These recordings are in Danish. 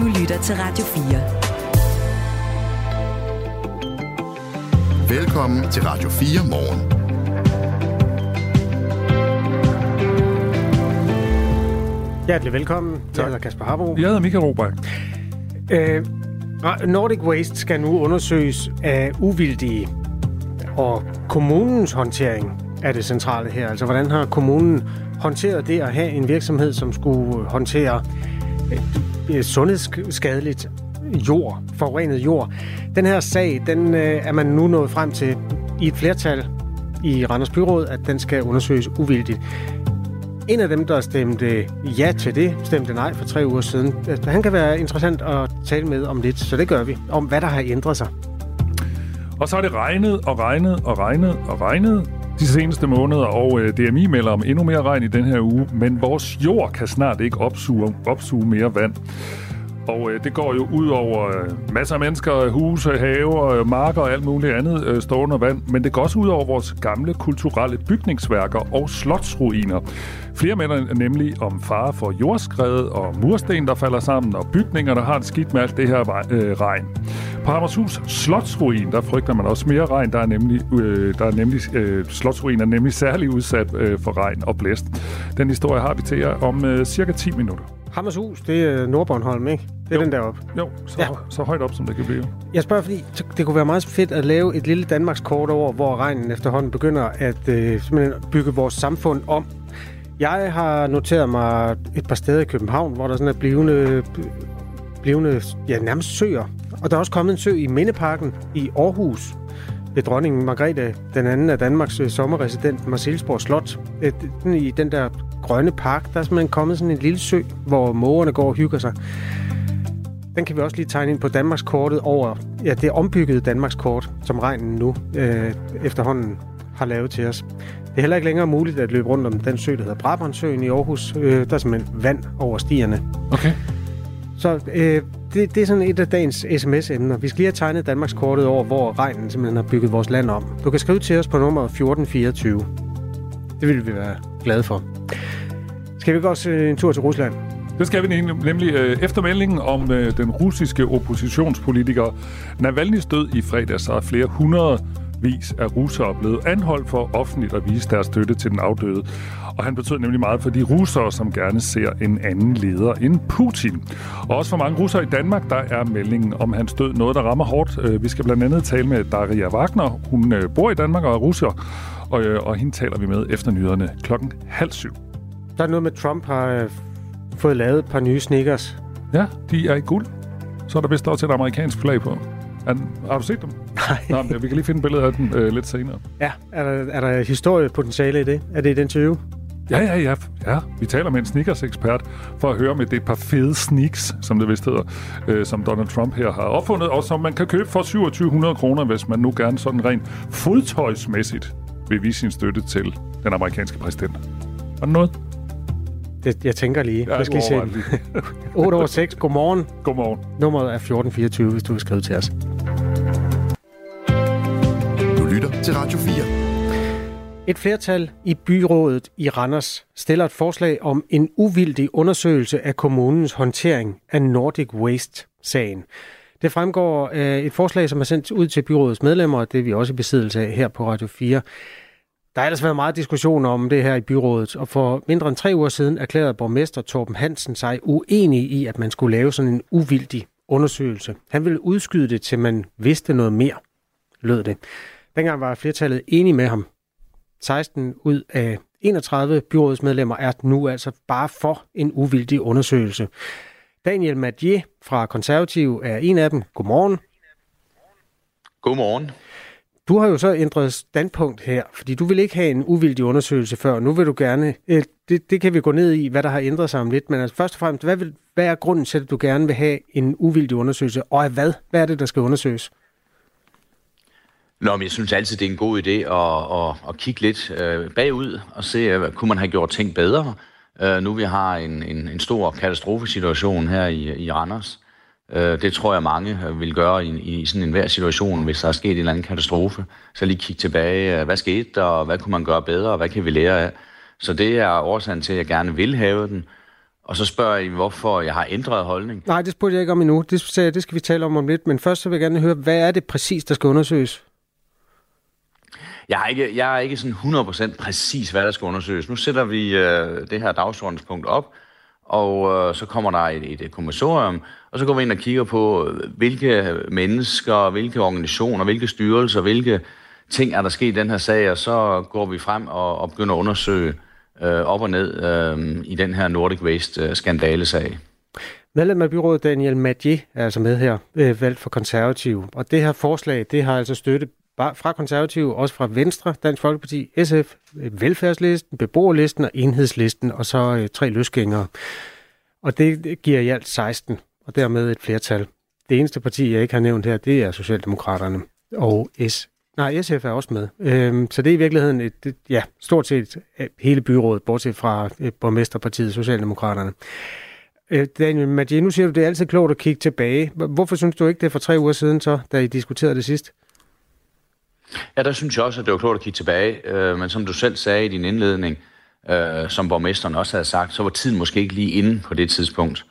Du lytter til Radio 4. Velkommen til Radio 4 morgen. Hjertelig velkommen. Jeg hedder Kasper Harbo. Jeg hedder Michael Robach. Øh, Nordic Waste skal nu undersøges af uvildige, og kommunens håndtering er det centrale her. Altså, hvordan har kommunen håndteret det at have en virksomhed, som skulle håndtere øh, Øh, øh, sundhedsskadeligt jord, forurenet jord. Den her sag, den øh, er man nu nået frem til i et flertal i Randers Byråd, at den skal undersøges uvildigt. En af dem, der stemte ja til det, stemte nej for tre uger siden. Han kan være interessant at tale med om lidt, så det gør vi. Om hvad der har ændret sig. Og så har det regnet og regnet og regnet og regnet de seneste måneder, og øh, DMI melder om endnu mere regn i den her uge, men vores jord kan snart ikke opsuge, opsuge mere vand. Og øh, det går jo ud over øh, masser af mennesker, huse, haver, øh, marker og alt muligt andet øh, står under vand. Men det går også ud over vores gamle kulturelle bygningsværker og slotsruiner. Flere melder nemlig om fare for jordskred og mursten, der falder sammen, og bygninger, der har det skidt med alt det her øh, regn. På Hammershus Slotsruin, der frygter man også mere regn. Der er nemlig, øh, der er nemlig øh, Slotsruin er nemlig særlig udsat øh, for regn og blæst. Den historie har vi til jer om øh, cirka 10 minutter. Hammershus, det er Nordbornholm, ikke? Det er jo. den deroppe. Jo, så, ja. så højt op, som det kan blive. Jeg spørger, fordi det kunne være meget fedt at lave et lille Danmarks kort over, hvor regnen efterhånden begynder at øh, bygge vores samfund om. Jeg har noteret mig et par steder i København, hvor der sådan er blivende, blivende ja, nærmest søer. Og der er også kommet en sø i Mindeparken i Aarhus ved dronningen Margrethe, den anden af Danmarks øh, sommerresident, Marcelsborg Slot. I den der grønne park, der er simpelthen kommet sådan en lille sø, hvor mågerne går og hygger sig. Den kan vi også lige tegne ind på Danmarks kortet over, ja, det ombyggede Danmarks kort, som regnen nu øh, efterhånden har lavet til os. Det er heller ikke længere muligt at løbe rundt om den sø, der hedder Brabrandsøen i Aarhus. Øh, der er simpelthen vand over stierne. Okay. Så øh, det, det er sådan et af dagens sms-emner. Vi skal lige have tegnet Danmarks kortet over, hvor regnen simpelthen har bygget vores land om. Du kan skrive til os på nummer 1424. Det vil vi være glade for. Skal vi ikke også øh, en tur til Rusland? Det skal vi nemlig øh, efter meldingen om øh, den russiske oppositionspolitiker Navalny's død i fredags, så er flere hundrede vis af russere blevet anholdt for offentligt at vise deres støtte til den afdøde. Og han betød nemlig meget for de russere, som gerne ser en anden leder end Putin. Og også for mange russere i Danmark, der er meldingen om hans død noget, der rammer hårdt. Øh, vi skal blandt andet tale med Daria Wagner. Hun øh, bor i Danmark og er russer, og, og hende taler vi med efter nyhederne klokken halv syv. Der er noget med, Trump har fået lavet et par nye sneakers. Ja, de er i guld. Så er der vist også et amerikansk flag på. Er, har du set dem? Nej. Nå, men vi kan lige finde billeder af dem øh, lidt senere. Ja, er der, er der historiepotentiale i det? Er det et interview? Ja, ja, ja. ja. Vi taler med en sneakers-ekspert for at høre med det par fede sneaks, som det vist hedder, øh, som Donald Trump her har opfundet, og som man kan købe for 2700 kroner, hvis man nu gerne sådan rent fodtøjsmæssigt vil vise sin støtte til den amerikanske præsident. Var det noget? Det, jeg tænker lige. Ja, skal se. 8 over 6. Godmorgen. Godmorgen. Nummeret er 1424, hvis du vil skrive til os. Du lytter til Radio 4. Et flertal i byrådet i Randers stiller et forslag om en uvildig undersøgelse af kommunens håndtering af Nordic Waste-sagen. Det fremgår af et forslag, som er sendt ud til byrådets medlemmer, og det er vi også i besiddelse af her på Radio 4. Der har ellers været meget diskussion om det her i byrådet, og for mindre end tre uger siden erklærede borgmester Torben Hansen sig uenig i, at man skulle lave sådan en uvildig undersøgelse. Han ville udskyde det, til man vidste noget mere, lød det. Dengang var flertallet enige med ham. 16 ud af 31 byrådsmedlemmer er nu altså bare for en uvildig undersøgelse. Daniel Madier fra Konservativ er en af dem. Godmorgen. Godmorgen. Du har jo så ændret standpunkt her, fordi du vil ikke have en uvildig undersøgelse før. Nu vil du gerne, øh, det, det kan vi gå ned i, hvad der har ændret sig om lidt, men altså først og fremmest, hvad, vil, hvad er grunden til, at du gerne vil have en uvildig undersøgelse, og af hvad? Hvad er det, der skal undersøges? Nå, men jeg synes altid, det er en god idé at, at, at kigge lidt øh, bagud og se, øh, hvad, kunne man have gjort ting bedre, øh, nu vi har en, en, en stor katastrofesituation her i, i Randers. Øh, det tror jeg mange vil gøre i, i sådan en hver situation, hvis der er sket en eller anden katastrofe. Så lige kigge tilbage, hvad skete der, og hvad kunne man gøre bedre, og hvad kan vi lære af? Så det er årsagen til, at jeg gerne vil have den. Og så spørger I, hvorfor jeg har ændret holdning. Nej, det spurgte jeg ikke om endnu. Det, sagde jeg, det skal vi tale om om lidt. Men først så vil jeg gerne høre, hvad er det præcis, der skal undersøges? Jeg er ikke, jeg er ikke sådan 100% præcis, hvad der skal undersøges. Nu sætter vi øh, det her dagsordenspunkt op, og øh, så kommer der et, et kommissorium, og så går vi ind og kigger på, hvilke mennesker, hvilke organisationer, hvilke styrelser, hvilke ting er der sket i den her sag, og så går vi frem og, og begynder at undersøge øh, op og ned øh, i den her Nordic Waste-skandalesag. Øh, Medlem af byrådet Daniel Madje er altså med her, øh, valgt for konservative. Og det her forslag, det har altså støtte fra konservative, også fra Venstre, Dansk Folkeparti, SF, øh, Velfærdslisten, Beboerlisten og Enhedslisten, og så øh, tre løsgængere. Og det giver i alt 16, og dermed et flertal. Det eneste parti, jeg ikke har nævnt her, det er Socialdemokraterne og S. Nej, SF er også med. Øhm, så det er i virkeligheden et, et, ja, stort set øh, hele byrådet, bortset fra øh, borgmesterpartiet Socialdemokraterne. Øh, Daniel Madje, nu siger du, det er altid klogt at kigge tilbage. Hvorfor synes du ikke det for tre uger siden, så, da I diskuterede det sidst? Ja, der synes jeg også, at det var klogt at kigge tilbage. Øh, men som du selv sagde i din indledning, øh, som borgmesteren også havde sagt, så var tiden måske ikke lige inde på det tidspunkt.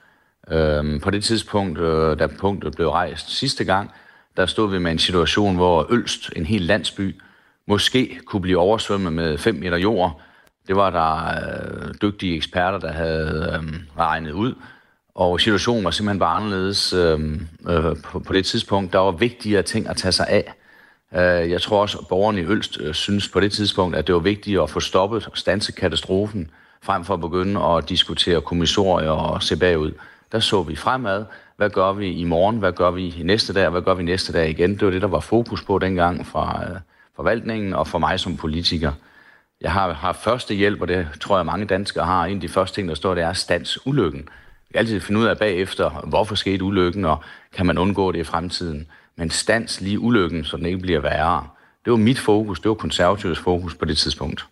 Øh, på det tidspunkt, øh, da punktet blev rejst sidste gang, der stod vi med en situation, hvor Ølst, en hel landsby, måske kunne blive oversvømmet med 5 meter jord. Det var der øh, dygtige eksperter, der havde øh, regnet ud. Og situationen var simpelthen bare anderledes øh, øh, på, på det tidspunkt. Der var vigtigere ting at tage sig af. Øh, jeg tror også, at borgerne i Ølst øh, synes på det tidspunkt, at det var vigtigt at få stoppet og stanse katastrofen, frem for at begynde at diskutere kommissorier og se bagud. Der så vi fremad. Hvad gør vi i morgen? Hvad gør vi i næste dag? Hvad gør vi næste dag igen? Det var det, der var fokus på dengang fra øh, forvaltningen og for mig som politiker. Jeg har har første hjælp, og det tror jeg mange danskere har. En af de første ting, der står, det er stands ulykken. Vi kan altid finde ud af bagefter, hvorfor skete ulykken, og kan man undgå det i fremtiden men stands lige ulykken, så den ikke bliver værre. Det var mit fokus, det var konservativs fokus på det tidspunkt.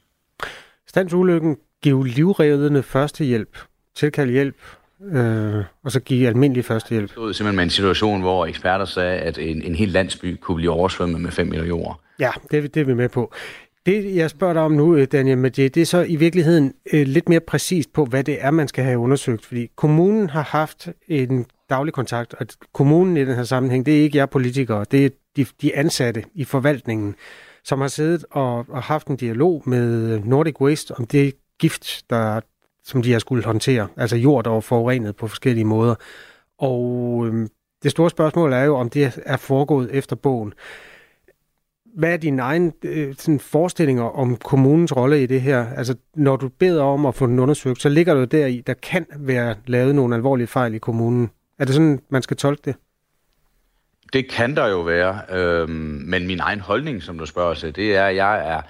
Stands ulykken, giv livreddende førstehjælp, tilkald hjælp, øh, og så give almindelig førstehjælp. Det stod simpelthen med en situation, hvor eksperter sagde, at en, en hel landsby kunne blive oversvømmet med 5 meter jord. Ja, det, det er vi med på. Det, jeg spørger dig om nu, øh, Daniel Madje, det er så i virkeligheden øh, lidt mere præcist på, hvad det er, man skal have undersøgt. Fordi kommunen har haft en daglig kontakt, og kommunen i den her sammenhæng, det er ikke jer politikere, det er de, de ansatte i forvaltningen, som har siddet og, og haft en dialog med Nordic Waste om det gift, der, som de har skulle håndtere, altså jord, der var forurenet på forskellige måder. Og øh, det store spørgsmål er jo, om det er foregået efter bogen. Hvad er dine egne øh, sådan forestillinger om kommunens rolle i det her? Altså, når du beder om at få den undersøgt, så ligger du der i, der kan være lavet nogle alvorlige fejl i kommunen. Er det sådan, man skal tolke det? Det kan der jo være, øhm, men min egen holdning, som du spørger til, det er, at jeg er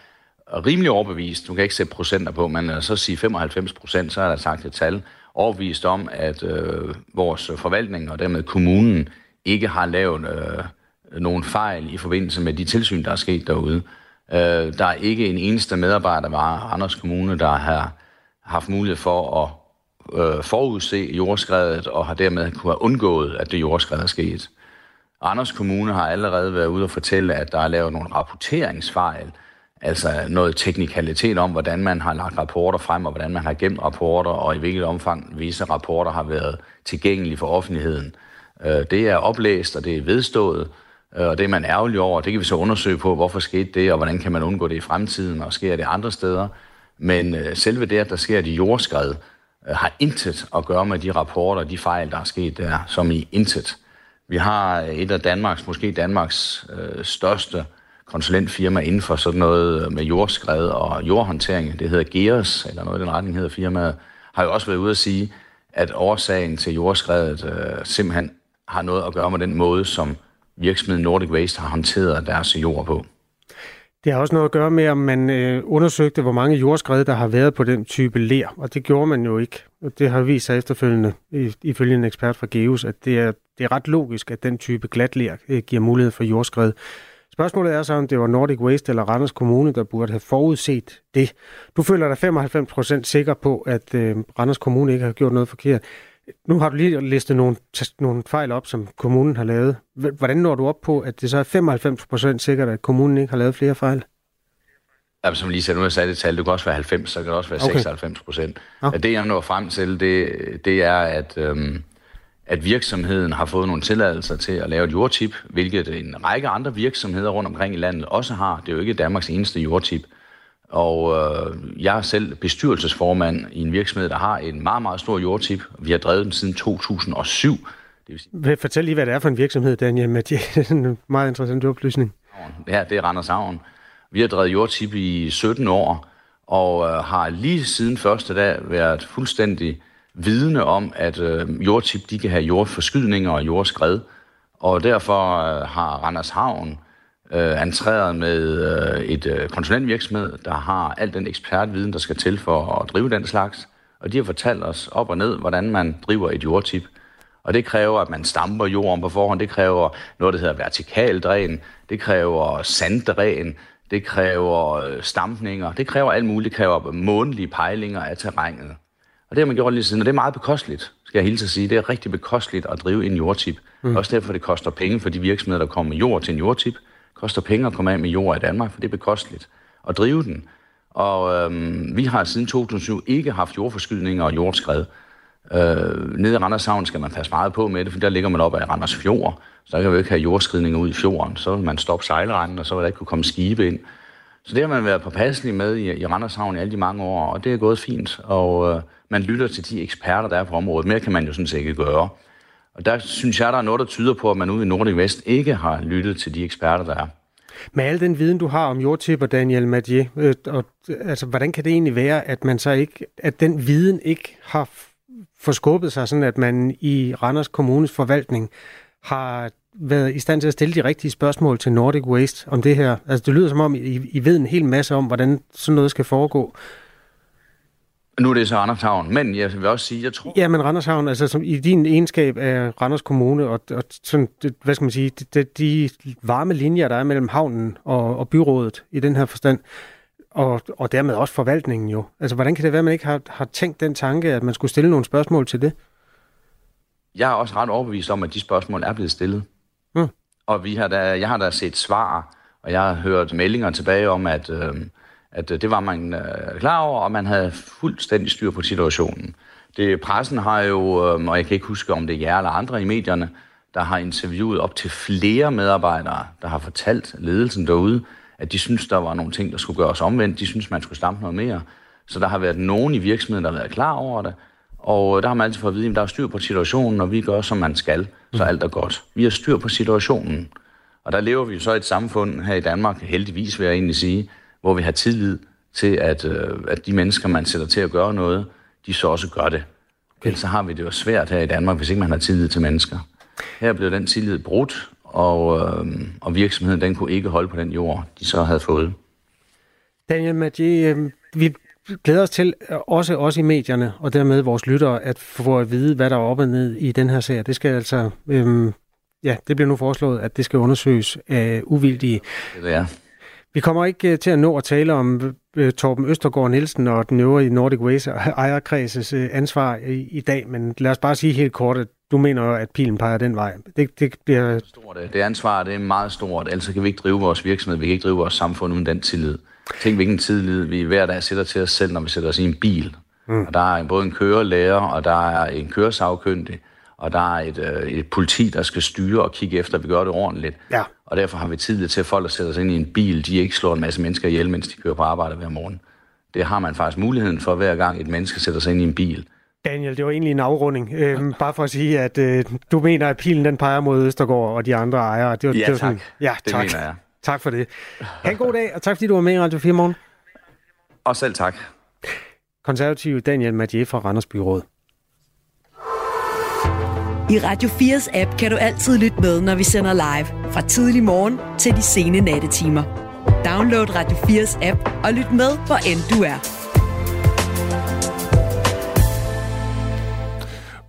rimelig overbevist, du kan ikke sætte procenter på, men så sige 95 procent, så er der sagt et tal, overbevist om, at øh, vores forvaltning og dermed kommunen ikke har lavet øh, nogen fejl i forbindelse med de tilsyn, der er sket derude. Øh, der er ikke en eneste medarbejder var Anders Kommune, der har haft mulighed for at øh, forudse jordskredet og har dermed kunne have undgået, at det jordskred er sket. Anders Kommune har allerede været ude og fortælle, at der er lavet nogle rapporteringsfejl, altså noget teknikalitet om, hvordan man har lagt rapporter frem, og hvordan man har gemt rapporter, og i hvilket omfang visse rapporter har været tilgængelige for offentligheden. Øh, det er oplæst, og det er vedstået, øh, og det er man ærgerlig over. Det kan vi så undersøge på, hvorfor skete det, og hvordan kan man undgå det i fremtiden, og sker det andre steder. Men øh, selve det, at der sker et jordskred, har intet at gøre med de rapporter og de fejl, der er sket der, som i intet. Vi har et af Danmarks, måske Danmarks øh, største konsulentfirma inden for sådan noget øh, med jordskred og jordhåndtering. Det hedder GEOS, eller noget i den retning hedder firmaet, har jo også været ude at sige, at årsagen til jordskredet øh, simpelthen har noget at gøre med den måde, som virksomheden Nordic Waste har håndteret deres jord på. Det har også noget at gøre med, om man øh, undersøgte, hvor mange jordskred, der har været på den type ler, og det gjorde man jo ikke. Og det har vist sig efterfølgende, ifølge en ekspert fra Geus, at det er, det er ret logisk, at den type glatler øh, giver mulighed for jordskred. Spørgsmålet er så, om det var Nordic Waste eller Randers Kommune, der burde have forudset det. Du føler dig 95% sikker på, at øh, Randers Kommune ikke har gjort noget forkert. Nu har du lige listet nogle, nogle fejl op, som kommunen har lavet. Hvordan når du op på, at det så er 95 procent sikkert, at kommunen ikke har lavet flere fejl? Ja, som lige sagde, nu har jeg sat et tal, det kan også være 90, så kan det også være Okay. 96 procent. Nå. Ja. Det, jeg når frem til, det, det er, at, øhm, at virksomheden har fået nogle tilladelser til at lave et jordtip, hvilket en række andre virksomheder rundt omkring i landet også har. Det er jo ikke Danmarks eneste jordtip. Og øh, jeg er selv bestyrelsesformand i en virksomhed, der har en meget, meget stor jordtip. Vi har drevet den siden 2007. Det vil sige, Fortæl lige, hvad det er for en virksomhed, Daniel Mathieu. Det er en meget interessant oplysning. Det her, det er Randers Havn. Vi har drevet jordtip i 17 år, og øh, har lige siden første dag været fuldstændig vidne om, at øh, jordtip de kan have jordforskydninger og jordskred. Og derfor øh, har Randers Havn øh, entreret med øh, et øh, konsulentvirksomhed, der har al den ekspertviden, der skal til for at drive den slags. Og de har fortalt os op og ned, hvordan man driver et jordtip. Og det kræver, at man stamper jorden på forhånd. Det kræver noget, der hedder vertikal dræn. Det kræver sanddræn. Det kræver øh, stampninger. Det kræver alt muligt. Det kræver månedlige pejlinger af terrænet. Og det har man gjort lige siden, og det er meget bekosteligt, skal jeg hilse at sige. Det er rigtig bekosteligt at drive en jordtip. Mm. Også derfor, det koster penge for de virksomheder, der kommer med jord til en jordtip. Det koster penge at komme af med jord i Danmark, for det er bekosteligt at drive den. Og øhm, vi har siden 2007 ikke haft jordforskydninger og jordskred. Øh, nede i Randers Havn skal man passe meget på med det, for der ligger man op af Randers Fjord. Så der kan vi ikke have jordskridninger ud i fjorden. Så vil man stoppe sejlrenden, og så vil der ikke kunne komme skibe ind. Så det har man været påpasselig med i, i Randers Havn i alle de mange år, og det er gået fint. Og øh, man lytter til de eksperter, der er på området. Mere kan man jo sådan set ikke gøre. Og der synes jeg, der er noget, der tyder på, at man ude i Nordic Vest ikke har lyttet til de eksperter, der er. Med al den viden, du har om jordtipper, Daniel Madje, øh, og, altså, hvordan kan det egentlig være, at man så ikke, at den viden ikke har forskubbet sig, sådan at man i Randers Kommunes forvaltning har været i stand til at stille de rigtige spørgsmål til Nordic Waste om det her? Altså, det lyder som om, I, I ved en hel masse om, hvordan sådan noget skal foregå. Nu er det så Randers Havn, men jeg vil også sige, jeg tror... Ja, men Randers Havn, altså som i din egenskab af Randers Kommune, og, og sådan, det, hvad skal man sige, de, de, de varme linjer, der er mellem havnen og, og byrådet i den her forstand, og, og dermed også forvaltningen jo. Altså, hvordan kan det være, at man ikke har, har tænkt den tanke, at man skulle stille nogle spørgsmål til det? Jeg er også ret overbevist om, at de spørgsmål er blevet stillet. Mm. Og vi har da, jeg har da set svar, og jeg har hørt meldinger tilbage om, at, øh, at øh, det var man øh, klar over, og man havde fuldstændig styr på situationen. Det, pressen har jo, øh, og jeg kan ikke huske, om det er jer eller andre i medierne, der har interviewet op til flere medarbejdere, der har fortalt ledelsen derude, at de synes, der var nogle ting, der skulle gøres omvendt. De synes, man skulle stampe noget mere. Så der har været nogen i virksomheden, der har været klar over det. Og der har man altid fået at vide, at der er styr på situationen, og vi gør, som man skal, så alt er godt. Vi har styr på situationen. Og der lever vi jo så i et samfund her i Danmark, heldigvis vil jeg egentlig sige, hvor vi har tillid til, at, øh, at de mennesker, man sætter til at gøre noget, de så også gør det. Ellers så har vi det jo svært her i Danmark, hvis ikke man har tillid til mennesker. Her blev den tillid brudt, og, øh, og virksomheden den kunne ikke holde på den jord, de så havde fået. Daniel Mathieu, øh, vi glæder os til, øh, også os i medierne, og dermed vores lyttere, at få at vide, hvad der er op og ned i den her sag. Det skal altså, øhm, ja, det bliver nu foreslået, at det skal undersøges af uvildige. Det er. Vi kommer ikke øh, til at nå at tale om øh, Torben Østergaard Nielsen og den øvrige Nordic Waste ejerkredses ansvar i, i dag, men lad os bare sige helt kort, at du mener jo, at pilen peger den vej. Det, det bliver... Stort, det ansvar det er meget stort, ellers kan vi ikke drive vores virksomhed, vi kan ikke drive vores samfund uden den tillid. Tænk, hvilken tillid vi hver dag sætter til os selv, når vi sætter os i en bil. Mm. Og der er både en kørelærer, og der er en køresagkyndig, og der er et, øh, et politi, der skal styre og kigge efter, at vi gør det ordentligt. Ja. Og derfor har vi tillid til, at folk, der sætter sig ind i en bil, de ikke slår en masse mennesker ihjel, mens de kører på arbejde hver morgen. Det har man faktisk muligheden for, hver gang et menneske sætter sig ind i en bil. Daniel, det var egentlig en afrunding. Øhm, bare for at sige, at øh, du mener, at pilen den peger mod Østergaard og de andre ejere. Det var, Ja, det var tak. Sådan, ja, Det tak. mener jeg. Tak for det. Ha' en god dag, og tak fordi du var med i Radio 4 morgen. Og selv tak. Konservativ Daniel Mathieu fra Randers Byråd. I Radio 4's app kan du altid lytte med, når vi sender live. Fra tidlig morgen til de sene nattetimer. Download Radio 4's app og lyt med, hvor end du er.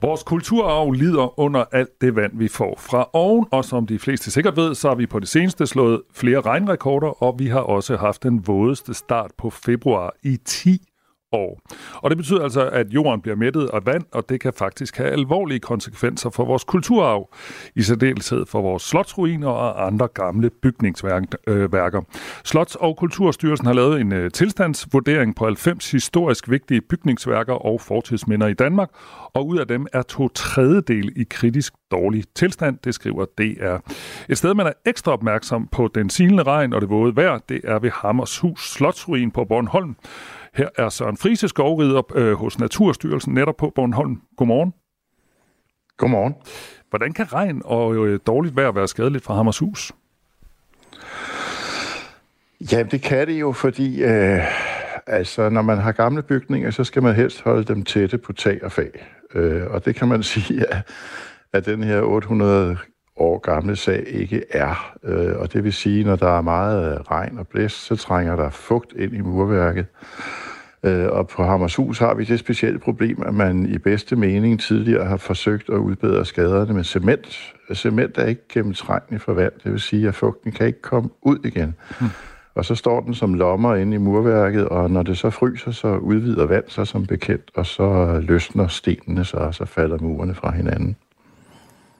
Vores kulturarv lider under alt det vand, vi får fra oven, og som de fleste sikkert ved, så har vi på det seneste slået flere regnrekorder, og vi har også haft den vådeste start på februar i 10 år. Og det betyder altså, at jorden bliver mættet af vand, og det kan faktisk have alvorlige konsekvenser for vores kulturarv, i særdeleshed for vores slotsruiner og andre gamle bygningsværker. Øh, Slots- og Kulturstyrelsen har lavet en øh, tilstandsvurdering på 90 historisk vigtige bygningsværker og fortidsminder i Danmark, og ud af dem er to tredjedel i kritisk dårlig tilstand, det skriver DR. Et sted, man er ekstra opmærksom på den silende regn og det våde vejr, det er ved Hammershus Slotsruin på Bornholm. Her er Søren Friese skovrider øh, hos Naturstyrelsen netop på Bornholm. Godmorgen. Godmorgen. Hvordan kan regn og øh, dårligt vejr være skadeligt for Hammershus? Ja, det kan det jo, fordi øh, altså, når man har gamle bygninger, så skal man helst holde dem tætte på tag og fag. Øh, og det kan man sige, at, at den her 800 år gamle sag ikke er. Øh, og det vil sige, når der er meget regn og blæst, så trænger der fugt ind i murværket. Øh, og på Hammershus har vi det specielle problem, at man i bedste mening tidligere har forsøgt at udbedre skaderne med cement. Cement er ikke gennemtrængende for vand, det vil sige, at fugten kan ikke komme ud igen. Hmm. Og så står den som lommer inde i murværket, og når det så fryser, så udvider vand sig som bekendt, og så løsner stenene sig, og så falder murene fra hinanden.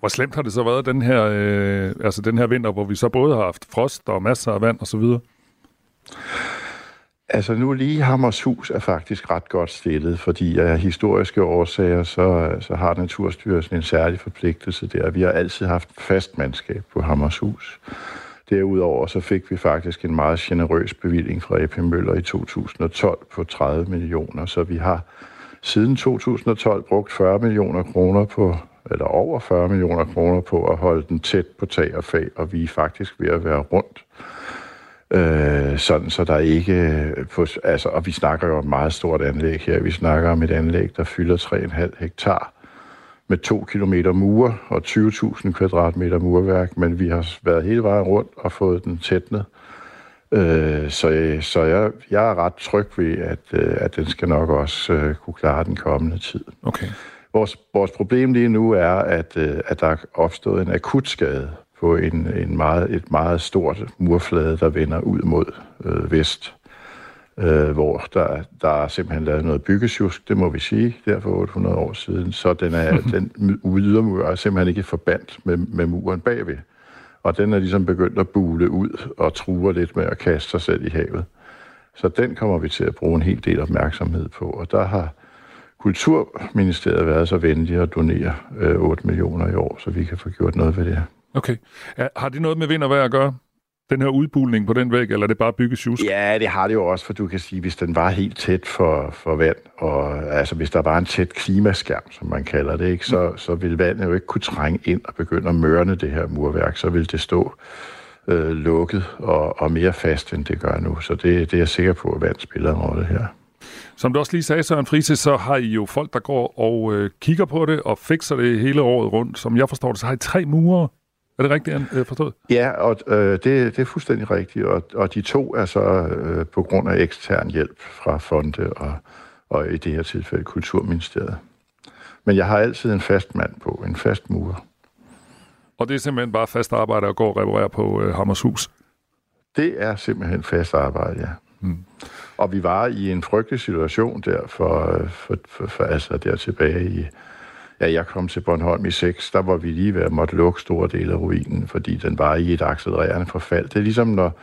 Hvor slemt har det så været den her, øh, altså den her vinter, hvor vi så både har haft frost og masser af vand osv.? Altså nu lige Hammershus er faktisk ret godt stillet, fordi af historiske årsager, så, så har Naturstyrelsen en særlig forpligtelse der. Vi har altid haft fast mandskab på Hammershus. Derudover så fik vi faktisk en meget generøs bevilling fra AP Møller i 2012 på 30 millioner, så vi har siden 2012 brugt 40 millioner kroner på, eller over 40 millioner kroner på at holde den tæt på tag og fag, og vi er faktisk ved at være rundt. Øh, sådan så der ikke... Øh, på, altså, og vi snakker jo om et meget stort anlæg her. Vi snakker om et anlæg, der fylder 3,5 hektar med 2 km mure og 20.000 kvadratmeter murværk, men vi har været hele vejen rundt og fået den tætnet. Øh, så så jeg, jeg er ret tryg ved, at, øh, at den skal nok også øh, kunne klare den kommende tid. Okay. Vores, vores problem lige nu er, at, øh, at der er opstået en akut skade på en, en meget, et meget stort murflade, der vender ud mod øh, vest øh, hvor der, der er simpelthen lavet noget byggesjusk, det må vi sige, der for 800 år siden. Så den, er, den ydermur er simpelthen ikke forbandt med, med muren bagved. Og den er ligesom begyndt at bule ud og truer lidt med at kaste sig selv i havet. Så den kommer vi til at bruge en hel del opmærksomhed på. Og der har Kulturministeriet været så venlig at donere øh, 8 millioner i år, så vi kan få gjort noget ved det Okay. Har det noget med vind og vejr at gøre? den her udbulning på den væg, eller er det bare byggesjusk? Ja, det har det jo også, for du kan sige, hvis den var helt tæt for, for vand, og altså hvis der var en tæt klimaskærm, som man kalder det, ikke, så, så ville vandet jo ikke kunne trænge ind og begynde at mørne det her murværk, så ville det stå øh, lukket og, og mere fast, end det gør nu. Så det, det er jeg sikker på, at vand spiller en rolle her. Som du også lige sagde, Søren Friese, så har I jo folk, der går og øh, kigger på det og fikser det hele året rundt. Som jeg forstår det, så har I tre murer er det rigtigt øh, forstået? Ja, og øh, det, det er fuldstændig rigtigt. Og, og de to er så øh, på grund af ekstern hjælp fra fonde og, og i det her tilfælde Kulturministeriet. Men jeg har altid en fast mand på, en fast murer. Og det er simpelthen bare fast arbejde at gå og reparere på øh, Hammershus? Det er simpelthen fast arbejde, ja. Hmm. Og vi var i en frygtelig situation der for, for, for, for altså der tilbage i Ja, jeg kom til Bornholm i 6, der var vi lige ved at måtte lukke store dele af ruinen, fordi den var i et accelererende forfald. Det er ligesom, når,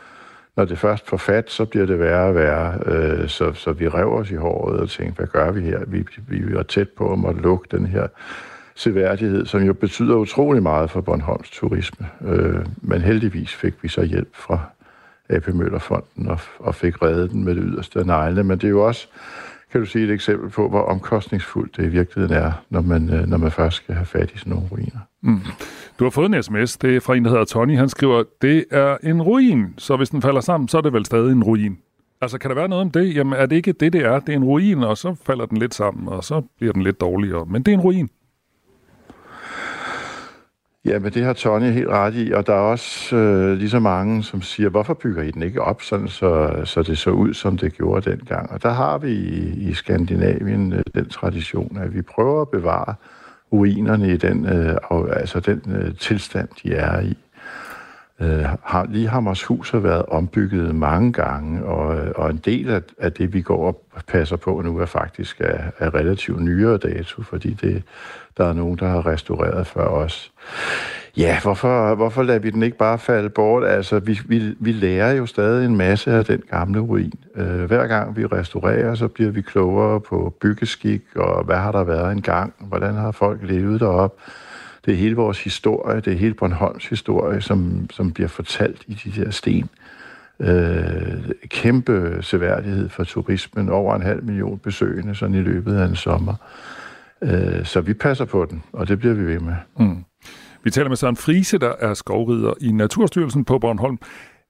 når det først får fat, så bliver det værre og værre. Øh, så, så vi rev os i håret og tænkte, hvad gør vi her? Vi, vi var tæt på at måtte lukke den her seværdighed, som jo betyder utrolig meget for Bornholms turisme. Øh, men heldigvis fik vi så hjælp fra AP Møllerfonden og, og fik reddet den med det yderste af neglene. Men det er jo også kan du sige et eksempel på, hvor omkostningsfuldt det i virkeligheden er, når man, øh, når man først skal have fat i sådan nogle ruiner. Mm. Du har fået en sms, det er fra en, der hedder Tony. Han skriver, det er en ruin, så hvis den falder sammen, så er det vel stadig en ruin. Altså, kan der være noget om det? Jamen, er det ikke det, det er? Det er en ruin, og så falder den lidt sammen, og så bliver den lidt dårligere. Men det er en ruin. Ja, men det har Tony helt ret i, og der er også øh, lige så mange, som siger, hvorfor bygger I den ikke op, sådan så, så det så ud, som det gjorde dengang. Og der har vi i, i Skandinavien øh, den tradition, at vi prøver at bevare ruinerne i den, øh, altså den øh, tilstand, de er i. Øh, har, lige Hammershus har været ombygget mange gange, og, øh, og en del af, af det, vi går og passer på nu, er faktisk af, af relativt nyere dato, fordi det, der er nogen, der har restaureret før os. Ja, hvorfor, hvorfor lader vi den ikke bare falde bort? Altså, vi, vi, vi lærer jo stadig en masse af den gamle ruin. Øh, hver gang vi restaurerer, så bliver vi klogere på byggeskik, og hvad har der været engang? Hvordan har folk levet derop? Det er hele vores historie, det er hele Bornholms historie, som, som bliver fortalt i de der sten. Øh, kæmpe seværdighed for turismen, over en halv million besøgende sådan i løbet af en sommer. Øh, så vi passer på den, og det bliver vi ved med. Mm. Vi taler med Søren Friese, der er skovrider i Naturstyrelsen på Bornholm.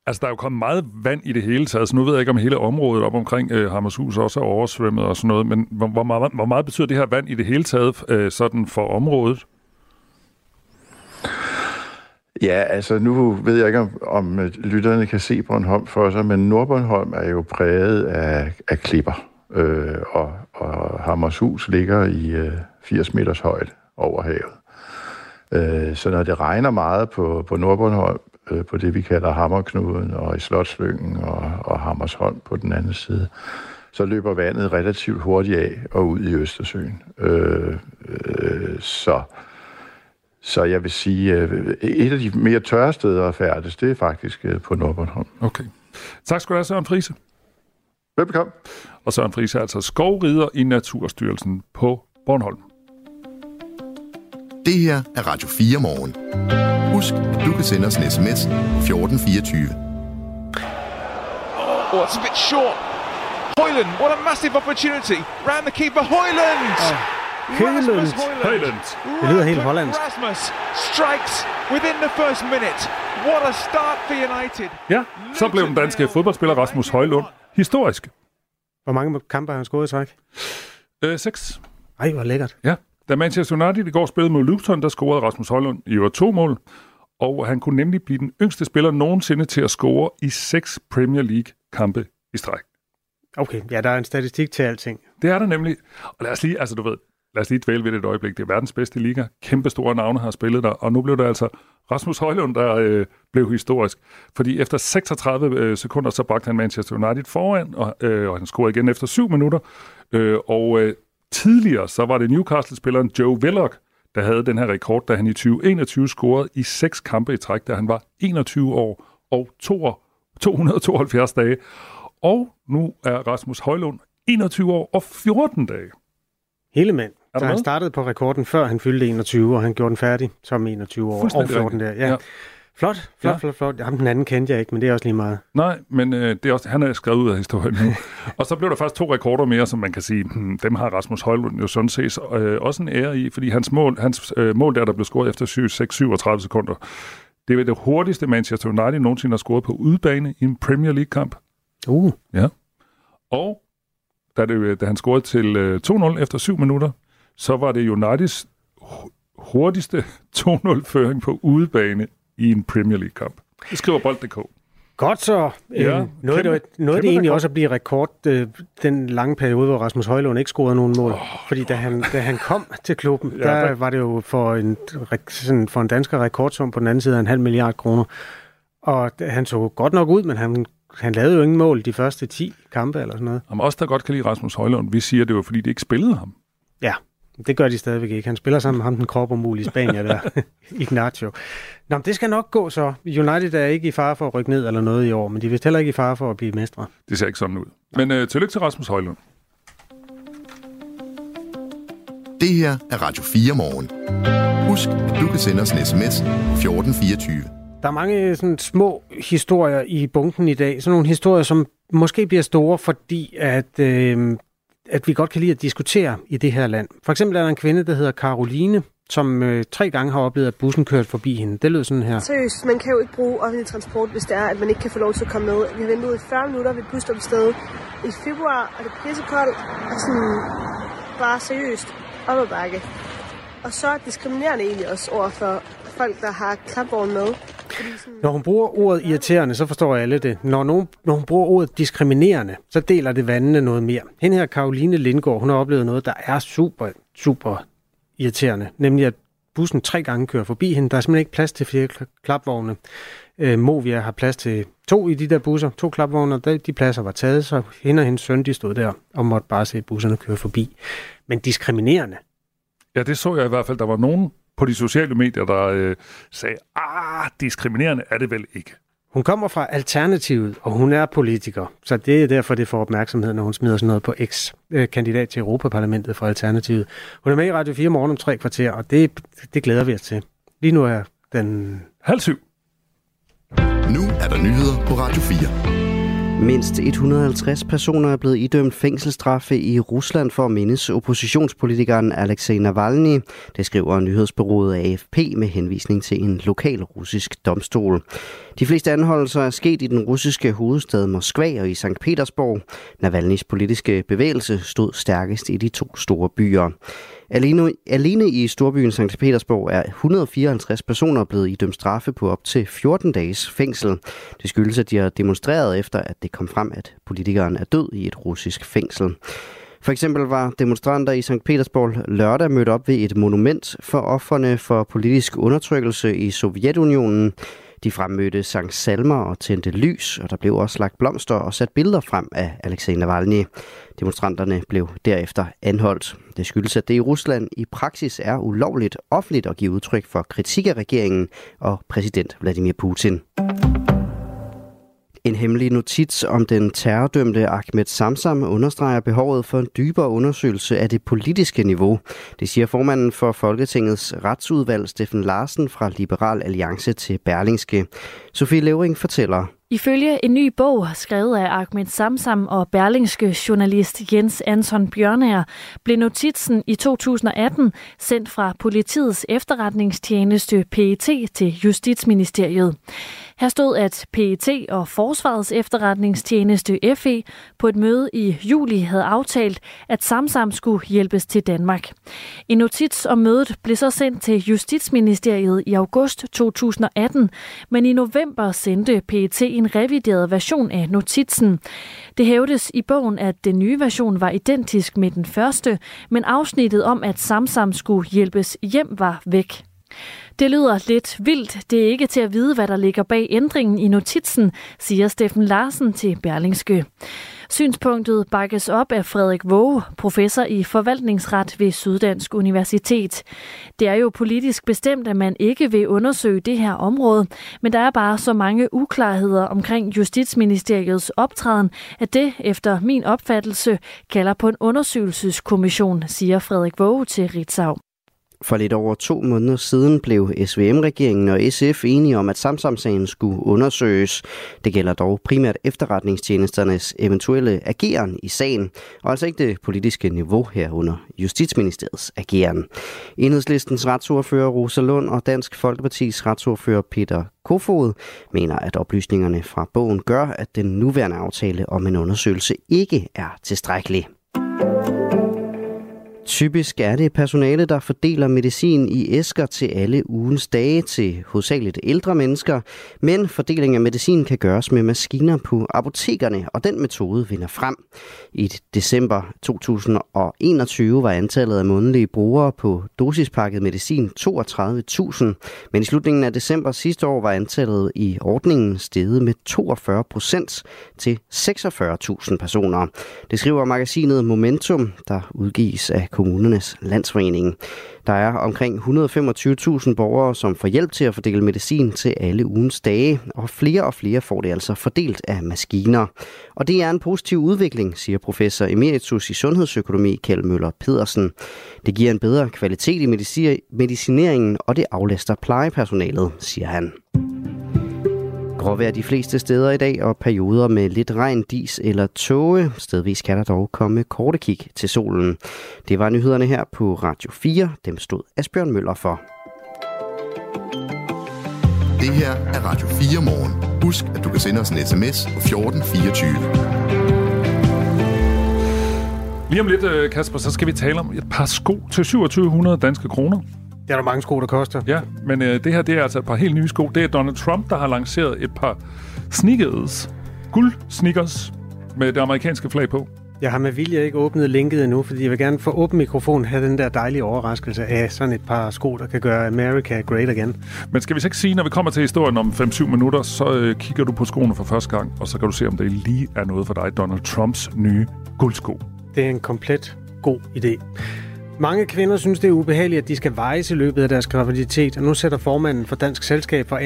Altså, der er jo kommet meget vand i det hele taget, så nu ved jeg ikke, om hele området op omkring øh, Hammershus også er oversvømmet og sådan noget, men hvor, hvor, meget, hvor meget betyder det her vand i det hele taget øh, sådan for området? Ja, altså nu ved jeg ikke, om, om øh, lytterne kan se Bornholm for sig, men Nordbornholm er jo præget af, af klipper, øh, og, og Hammershus ligger i øh, 80 meters højde over havet. Øh, så når det regner meget på, på Nordbornholm, øh, på det vi kalder Hammerknuden og i Slotslyngen og, og Hammersholm på den anden side, så løber vandet relativt hurtigt af og ud i Østersøen. Øh, øh, så så jeg vil sige, øh, et af de mere tørre steder at færdes, det er faktisk øh, på Nordbornholm. Okay. Tak skal du have, Søren Friese. Velbekomme. Og Søren Friese er altså skovrider i Naturstyrelsen på Bornholm. Det her er Radio 4 morgen. Husk, at du kan sende os en sms 1424. Oh, it's a bit short. Hoyland, what a massive opportunity. Round the keeper, Hoyland! Oh. Højlund. Højlund. Det lyder helt hollandsk. Rasmus strikes within the first minute. What a start for United. Ja, så blev den danske fodboldspiller Rasmus Højlund historisk. Hvor mange kampe har han scoret i træk? Øh, seks. Ej, hvor lækkert. Ja. Da Manchester United i går spillede mod Luton, der scorede Rasmus Højlund i øvrigt to mål. Og han kunne nemlig blive den yngste spiller nogensinde til at score i seks Premier League-kampe i stræk. Okay, ja, der er en statistik til alting. Det er der nemlig. Og lad os lige, altså du ved, lad os lige dvæle ved det et øjeblik. Det er verdens bedste liga. Kæmpe store navne har spillet der. Og nu blev det altså Rasmus Højlund, der øh, blev historisk. Fordi efter 36 øh, sekunder, så bragte han Manchester United foran, og, øh, og han scorede igen efter 7 minutter. Øh, og øh, tidligere, så var det Newcastle-spilleren Joe Willock, der havde den her rekord, da han i 2021 scorede i seks kampe i træk, da han var 21 år og 272 dage. Og nu er Rasmus Højlund 21 år og 14 dage. Hele mand. Så han startede på rekorden, før han fyldte 21, og han gjorde den færdig som 21 år og 14 der. Ja. ja. Flot, flot, ja. flot, flot. Jamen, den anden kendte jeg ikke, men det er også lige meget. Nej, men øh, det er også, han er skrevet ud af historien nu. og så blev der faktisk to rekorder mere, som man kan sige, hmm, dem har Rasmus Højlund jo sådan set øh, også en ære i, fordi hans mål, hans, øh, mål der, der blev scoret efter 6-37 sekunder, det er det hurtigste Manchester United nogensinde har scoret på udbane i en Premier League-kamp. Uh. Ja. Og da, det, da han scorede til øh, 2-0 efter 7 minutter, så var det Uniteds hurtigste 2-0-føring på udebane i en Premier League-kamp. Det skriver Bold.dk. Godt så. Ja, øhm, noget kæmpe, det, noget det egentlig også at blive rekord, øh, den lange periode, hvor Rasmus Højlund ikke scorede nogen mål. Oh, Fordi da han, da han kom til klubben, ja, der, der var det jo for en, sådan, for en dansker rekordsum på den anden side af en halv milliard kroner. Og han så godt nok ud, men han, han lavede jo ingen mål de første 10 kampe eller sådan noget. Om os, der godt kan lide Rasmus Højlund, vi siger, det var fordi, de ikke spillede ham. Ja, det gør de stadigvæk ikke. Han spiller sammen med ham, den krop umulige Spanier der, Ignacio. Nå, det skal nok gå så. United er ikke i fare for at rykke ned eller noget i år, men de er heller ikke i fare for at blive mestre. Det ser ikke sådan ud. Men øh, tillykke til Rasmus Højlund. Det her er Radio 4 morgen. Husk, at du kan sende os en sms 1424. Der er mange sådan, små historier i bunken i dag. Sådan nogle historier, som måske bliver store, fordi at øh, at vi godt kan lide at diskutere i det her land. For eksempel er der en kvinde, der hedder Karoline, som øh, tre gange har oplevet, at bussen kørte forbi hende. Det lød sådan her. Seriøst, man kan jo ikke bruge offentlig transport, hvis det er, at man ikke kan få lov til at komme med. Vi har ventet i 40 minutter ved et i februar, og det er pissekoldt, og sådan bare seriøst op ad bakke. Og så er diskriminerende egentlig også over for folk, der har klapvogn med. Når hun bruger ordet irriterende, så forstår alle det. Når, nogen, når hun bruger ordet diskriminerende, så deler det vandene noget mere. Hen her, Karoline Lindgaard, hun har oplevet noget, der er super, super irriterende. Nemlig, at bussen tre gange kører forbi hende. Der er simpelthen ikke plads til flere klapvogne. Øh, Movia har plads til to i de der busser, to klapvogne, og de pladser var taget, så hende og hendes søn, de stod der og måtte bare se busserne køre forbi. Men diskriminerende. Ja, det så jeg i hvert fald. Der var nogen på de sociale medier, der øh, sagde, ah, diskriminerende er det vel ikke. Hun kommer fra Alternativet, og hun er politiker. Så det er derfor, det får opmærksomhed, når hun smider sådan noget på X. Kandidat til Europaparlamentet fra Alternativet. Hun er med i Radio 4 morgen om tre kvarter, og det, det glæder vi os til. Lige nu er den... Halv syv. Nu er der nyheder på Radio 4. Mindst 150 personer er blevet idømt fængselsstraffe i Rusland for at mindes oppositionspolitikeren Alexei Navalny. Det skriver nyhedsbureauet AFP med henvisning til en lokal russisk domstol. De fleste anholdelser er sket i den russiske hovedstad Moskva og i St. Petersborg. Navalnys politiske bevægelse stod stærkest i de to store byer. Alene, alene i storbyen St. Petersborg er 154 personer blevet idømt straffe på op til 14 dages fængsel. Det skyldes, at de har demonstreret efter, at det kom frem, at politikeren er død i et russisk fængsel. For eksempel var demonstranter i St. Petersborg lørdag mødt op ved et monument for offerne for politisk undertrykkelse i Sovjetunionen. De fremmødte sang salmer og tændte lys, og der blev også lagt blomster og sat billeder frem af Alexei Navalny. Demonstranterne blev derefter anholdt. Det skyldes, at det i Rusland i praksis er ulovligt offentligt at give udtryk for kritik af regeringen og præsident Vladimir Putin. En hemmelig notits om den terrordømte Ahmed Samsam understreger behovet for en dybere undersøgelse af det politiske niveau. Det siger formanden for Folketingets retsudvalg, Steffen Larsen fra Liberal Alliance til Berlingske. Sofie Levering fortæller. Ifølge en ny bog, skrevet af Ahmed Samsam og berlingske journalist Jens Anton Bjørnager, blev notitsen i 2018 sendt fra politiets efterretningstjeneste PET til Justitsministeriet. Her stod, at PET og Forsvarets efterretningstjeneste FE på et møde i juli havde aftalt, at Samsam skulle hjælpes til Danmark. En notits om mødet blev så sendt til Justitsministeriet i august 2018, men i november sendte PET en revideret version af notitsen. Det hævdes i bogen, at den nye version var identisk med den første, men afsnittet om, at Samsam skulle hjælpes hjem, var væk. Det lyder lidt vildt. Det er ikke til at vide, hvad der ligger bag ændringen i notitsen, siger Steffen Larsen til Berlingske. Synspunktet bakkes op af Frederik Våge, professor i forvaltningsret ved Syddansk Universitet. Det er jo politisk bestemt, at man ikke vil undersøge det her område, men der er bare så mange uklarheder omkring Justitsministeriets optræden, at det, efter min opfattelse, kalder på en undersøgelseskommission, siger Frederik Våge til Ritzau. For lidt over to måneder siden blev SVM-regeringen og SF enige om, at Samsamsagen skulle undersøges. Det gælder dog primært efterretningstjenesternes eventuelle ageren i sagen, og altså ikke det politiske niveau herunder Justitsministeriets ageren. Enhedslistens retsordfører Rosa Lund og Dansk Folkepartis retsordfører Peter Kofod mener, at oplysningerne fra bogen gør, at den nuværende aftale om en undersøgelse ikke er tilstrækkelig. Typisk er det personale, der fordeler medicin i æsker til alle ugens dage til hovedsageligt ældre mennesker, men fordeling af medicin kan gøres med maskiner på apotekerne, og den metode vinder frem. I december 2021 var antallet af månedlige brugere på dosispakket medicin 32.000, men i slutningen af december sidste år var antallet i ordningen steget med 42 procent til 46.000 personer. Det skriver magasinet Momentum, der udgives af kommunernes landsforening. Der er omkring 125.000 borgere, som får hjælp til at fordele medicin til alle ugens dage, og flere og flere får det altså fordelt af maskiner. Og det er en positiv udvikling, siger professor emeritus i sundhedsøkonomi Kjeld Møller Pedersen. Det giver en bedre kvalitet i medicineringen, og det aflaster plejepersonalet, siger han. Gråvejr de fleste steder i dag, og perioder med lidt regn, dis eller tåge. Stedvis kan der dog komme korte kig til solen. Det var nyhederne her på Radio 4. Dem stod Asbjørn Møller for. Det her er Radio 4 morgen. Husk, at du kan sende os en sms på 1424. Lige om lidt, øh, Kasper, så skal vi tale om et par sko til 2700 danske kroner. Det er der mange sko, der koster. Ja, men øh, det her det er altså et par helt nye sko. Det er Donald Trump, der har lanceret et par sneakers, guld sneakers, med det amerikanske flag på. Jeg har med vilje ikke åbnet linket endnu, fordi jeg vil gerne få åben mikrofon have den der dejlige overraskelse af sådan et par sko, der kan gøre America great again. Men skal vi så ikke sige, når vi kommer til historien om 5-7 minutter, så øh, kigger du på skoene for første gang, og så kan du se, om det lige er noget for dig, Donald Trumps nye guldsko. Det er en komplet god idé. Mange kvinder synes, det er ubehageligt, at de skal vejes i løbet af deres graviditet, og nu sætter formanden for Dansk Selskab for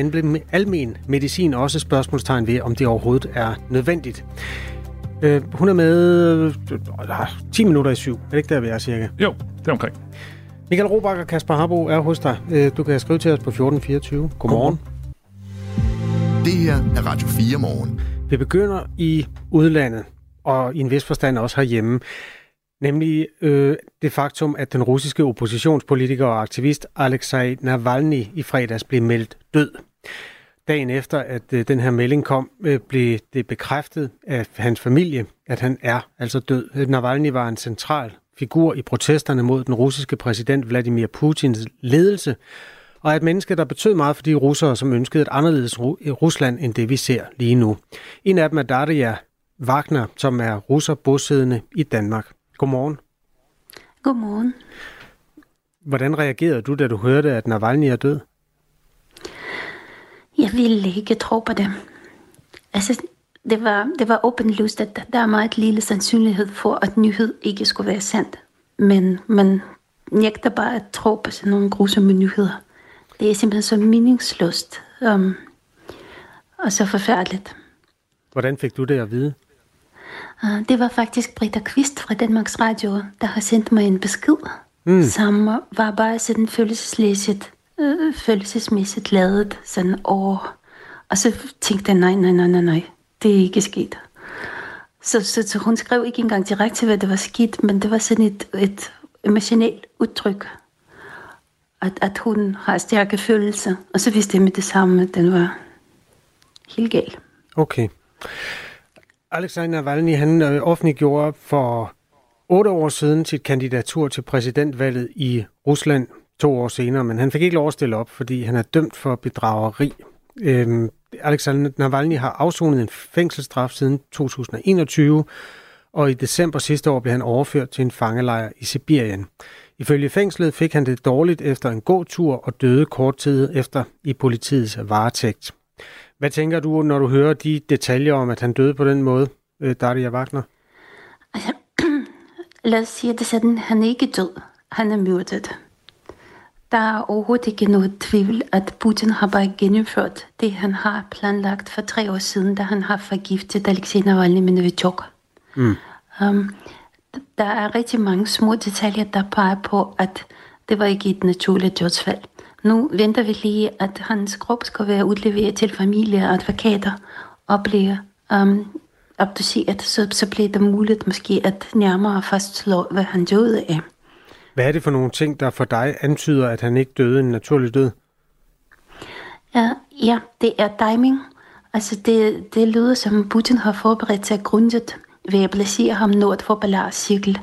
Almen Medicin også spørgsmålstegn ved, om det overhovedet er nødvendigt. Øh, hun er med øh, 10 minutter i syv. Er det ikke der, vi er cirka? Jo, det er omkring. Michael Robach og Kasper Harbo er hos dig. Øh, du kan skrive til os på 1424. Godmorgen. Godmorgen. Det her er Radio 4 morgen. Vi begynder i udlandet, og i en vis forstand også herhjemme. Nemlig øh, det faktum, at den russiske oppositionspolitiker og aktivist Alexei Navalny i fredags blev meldt død. Dagen efter, at øh, den her melding kom, øh, blev det bekræftet af hans familie, at han er altså død. Navalny var en central figur i protesterne mod den russiske præsident Vladimir Putins ledelse, og et menneske, der betød meget for de russere, som ønskede et anderledes Rusland end det, vi ser lige nu. En af dem er Daria Wagner, som er russer bosiddende i Danmark. Godmorgen. Godmorgen. Hvordan reagerede du, da du hørte, at Navalny er død? Jeg ville ikke tro på det. Altså, det var, det var åbenlyst, at der er meget lille sandsynlighed for, at nyhed ikke skulle være sandt. Men man nægter bare at tro på sådan nogle grusomme nyheder. Det er simpelthen så meningsløst um, og så forfærdeligt. Hvordan fik du det at vide? Uh, det var faktisk Britta Kvist fra Danmarks Radio, der har sendt mig en besked, mm. som var bare sådan følelseslæsigt øh, følelsesmæssigt lavet sådan over. Og så tænkte jeg, nej, nej, nej, nej, nej, det er ikke sket. Så, så, så hun skrev ikke engang direkte, hvad det var sket, men det var sådan et, et emotionelt udtryk. At, at hun har stærke følelser. Og så vidste jeg med det samme, at den var helt gal. Okay. Alexej Navalny, han øh, offentliggjorde for otte år siden sit kandidatur til præsidentvalget i Rusland to år senere, men han fik ikke lov at stille op, fordi han er dømt for bedrageri. Øhm, Alexander Navalny har afsonet en fængselsstraf siden 2021, og i december sidste år blev han overført til en fangelejr i Sibirien. Ifølge fængslet fik han det dårligt efter en god tur og døde kort tid efter i politiets varetægt. Hvad tænker du, når du hører de detaljer om, at han døde på den måde, øh, Daria Wagner? Altså, lad os sige det sådan, han er ikke død, han er myrdet. Der er overhovedet ikke noget tvivl, at Putin har bare gennemført det, han har planlagt for tre år siden, da han har forgiftet Alexei Navalny med Novichok. Mm. Um, der er rigtig mange små detaljer, der peger på, at det var ikke et naturligt dødsfald. Nu venter vi lige, at hans krop skal være udleveret til familie og advokater og blive um, obduceret, så, så bliver det muligt måske at nærmere fastslå, hvad han døde af. Hvad er det for nogle ting, der for dig antyder, at han ikke døde en naturlig død? Ja, ja det er timing. Altså det, det lyder som Putin har forberedt sig grundigt ved at placere ham nord for Balarcykel.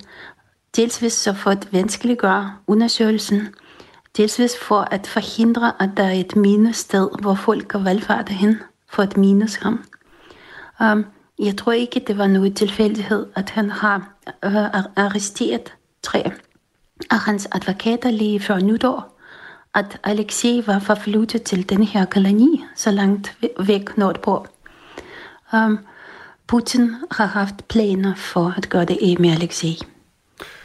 Dels så for at vanskeliggøre undersøgelsen, dels for at forhindre, at der er et minested, hvor folk kan valgfarte hen for at mines ham. Um, jeg tror ikke, det var noget tilfældighed, at han har uh, arresteret tre af hans advokater lige før nytår, at Alexei var forflyttet til den her koloni så langt væk nordpå. Um, Putin har haft planer for at gøre det af med Alexei.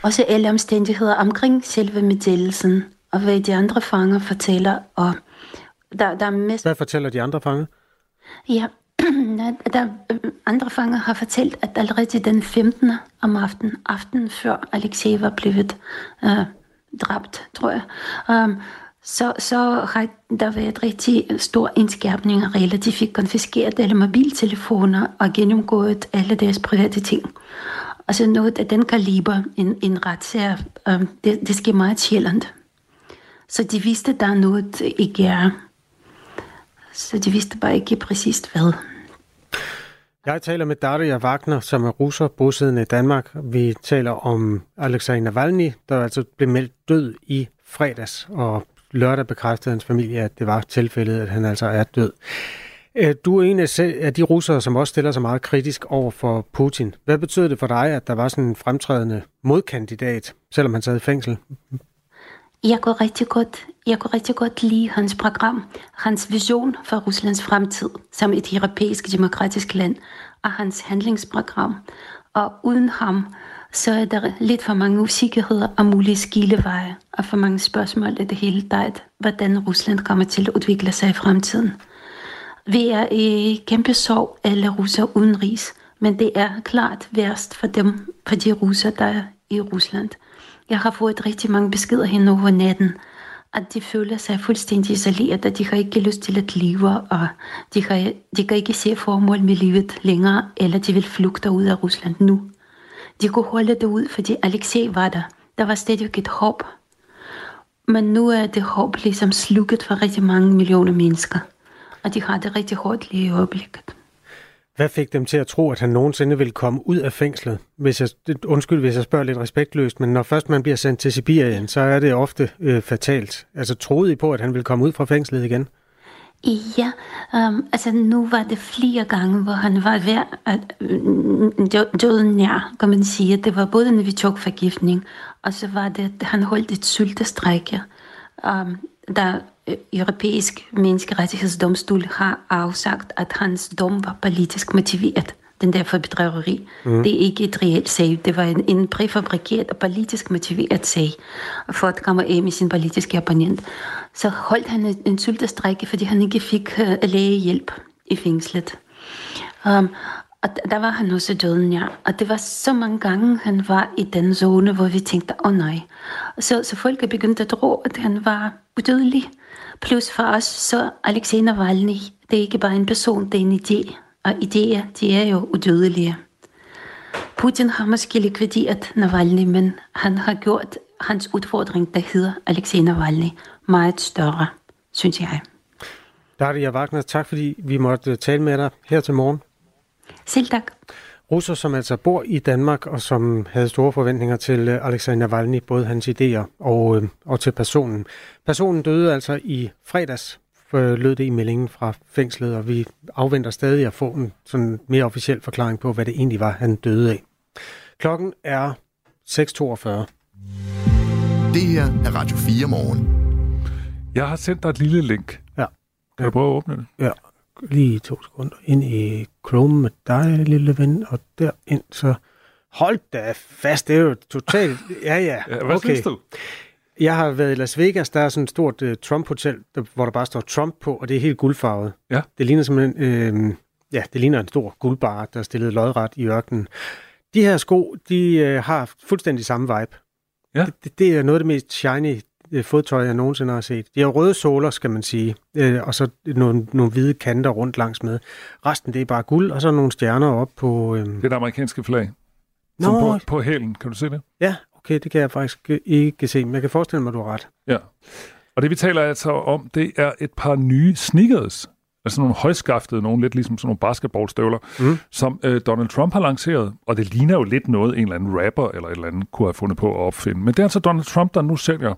Også alle omstændigheder omkring selve meddelelsen, og hvad de andre fanger fortæller. Og der, der er mest... Hvad fortæller de andre fanger? Ja, der, andre fanger har fortalt, at allerede den 15. om aftenen, aftenen før Alexei var blevet uh, dræbt, tror jeg, um, så, så har der været rigtig stor indskærpning af regler. De fik konfiskeret alle mobiltelefoner og gennemgået alle deres private ting. Altså noget af den kaliber, en, en retssag, um, det, det sker meget sjældent. Så de vidste, der er noget øh, ikke er. Så de vidste bare ikke præcist hvad. Jeg taler med Daria Wagner, som er russer bosiddende i Danmark. Vi taler om Alexander Navalny, der altså blev meldt død i fredags, og lørdag bekræftede hans familie, at det var tilfældet, at han altså er død. Øh, du er en af de russere, som også stiller sig meget kritisk over for Putin. Hvad betyder det for dig, at der var sådan en fremtrædende modkandidat, selvom han sad i fængsel? Jeg kunne rigtig godt, jeg kunne rigtig godt lide hans program, hans vision for Ruslands fremtid som et europæisk demokratisk land, og hans handlingsprogram. Og uden ham, så er der lidt for mange usikkerheder og mulige skileveje, og for mange spørgsmål i det hele taget, hvordan Rusland kommer til at udvikle sig i fremtiden. Vi er i kæmpe sorg, alle russer udenrigs, men det er klart værst for dem, for de russer, der er i Rusland. Jeg har fået rigtig mange beskeder hen over natten, at de føler sig fuldstændig isoleret, at de har ikke lyst til at leve, og de, har, de kan ikke se formål med livet længere, eller de vil flugte ud af Rusland nu. De kunne holde det ud, fordi Alexei var der. Der var stadig et håb. Men nu er det håb ligesom slukket for rigtig mange millioner mennesker, og de har det rigtig hårdt lige i øjeblikket. Hvad fik dem til at tro, at han nogensinde ville komme ud af fængslet? Hvis jeg, undskyld, hvis jeg spørger lidt respektløst, men når først man bliver sendt til Sibirien, så er det ofte øh, fatalt. Altså troede I på, at han ville komme ud fra fængslet igen? Ja, um, altså nu var det flere gange, hvor han var ved at øh, døde nær, kan man sige. Det var både en forgiftning, og så var det, at han holdt et sultestrække. Um, øhm, der europæisk menneskerettighedsdomstol har afsagt, at hans dom var politisk motiveret. Den der for bedrageri. Mm. Det er ikke et reelt sag. Det var en, en præfabrikeret og politisk motiveret sag for at komme af med sin politiske opponent. Så holdt han en, en sultestrække, fordi han ikke fik uh, lægehjælp i fængslet. Um, og der var han også døden, ja. Og det var så mange gange, han var i den zone, hvor vi tænkte, åh oh, nej. Så, så folk er begyndt at tro, at han var udødelig. Plus for os, så Alexei Navalny, det er ikke bare en person, det er en idé. Og idéer, de er jo udødelige. Putin har måske likvideret Navalny, men han har gjort hans udfordring, der hedder Alexei Navalny, meget større, synes jeg. Daria Wagner, tak fordi vi måtte tale med dig her til morgen. Selv tak. Russer, som altså bor i Danmark, og som havde store forventninger til øh, Alexei Navalny, både hans idéer og, øh, og til personen. Personen døde altså i fredags, lød det i meldingen fra fængslet, og vi afventer stadig at få en sådan mere officiel forklaring på, hvad det egentlig var, han døde af. Klokken er 6.42. Det her er Radio 4 morgen. Jeg har sendt dig et lille link. Ja. Kan du prøve at åbne det? Ja lige to sekunder ind i Chrome med dig, lille ven, og derind, så hold da fast, det er jo totalt, ja ja, ja hvad okay. synes du? Jeg har været i Las Vegas, der er sådan et stort uh, Trump-hotel, der, hvor der bare står Trump på, og det er helt guldfarvet. Ja. Det ligner simpelthen, øh, ja, det ligner en stor guldbar, der er stillet lodret i ørkenen. De her sko, de øh, har fuldstændig samme vibe. Ja. Det, det er noget af det mest shiny øh, fodtøj, jeg nogensinde har set. De har røde såler, skal man sige, øh, og så nogle, nogle hvide kanter rundt langs med. Resten, det er bare guld, og så nogle stjerner op på... Øh... Det er det amerikanske flag. Nå. Som på, på hælen, kan du se det? Ja, okay, det kan jeg faktisk ikke se, men jeg kan forestille mig, du har ret. Ja, og det vi taler altså om, det er et par nye sneakers, altså nogle højskaftede, nogle lidt ligesom sådan nogle basketballstøvler, mm. som øh, Donald Trump har lanceret, og det ligner jo lidt noget, en eller anden rapper eller et eller andet kunne have fundet på at opfinde. Men det er altså Donald Trump, der nu sælger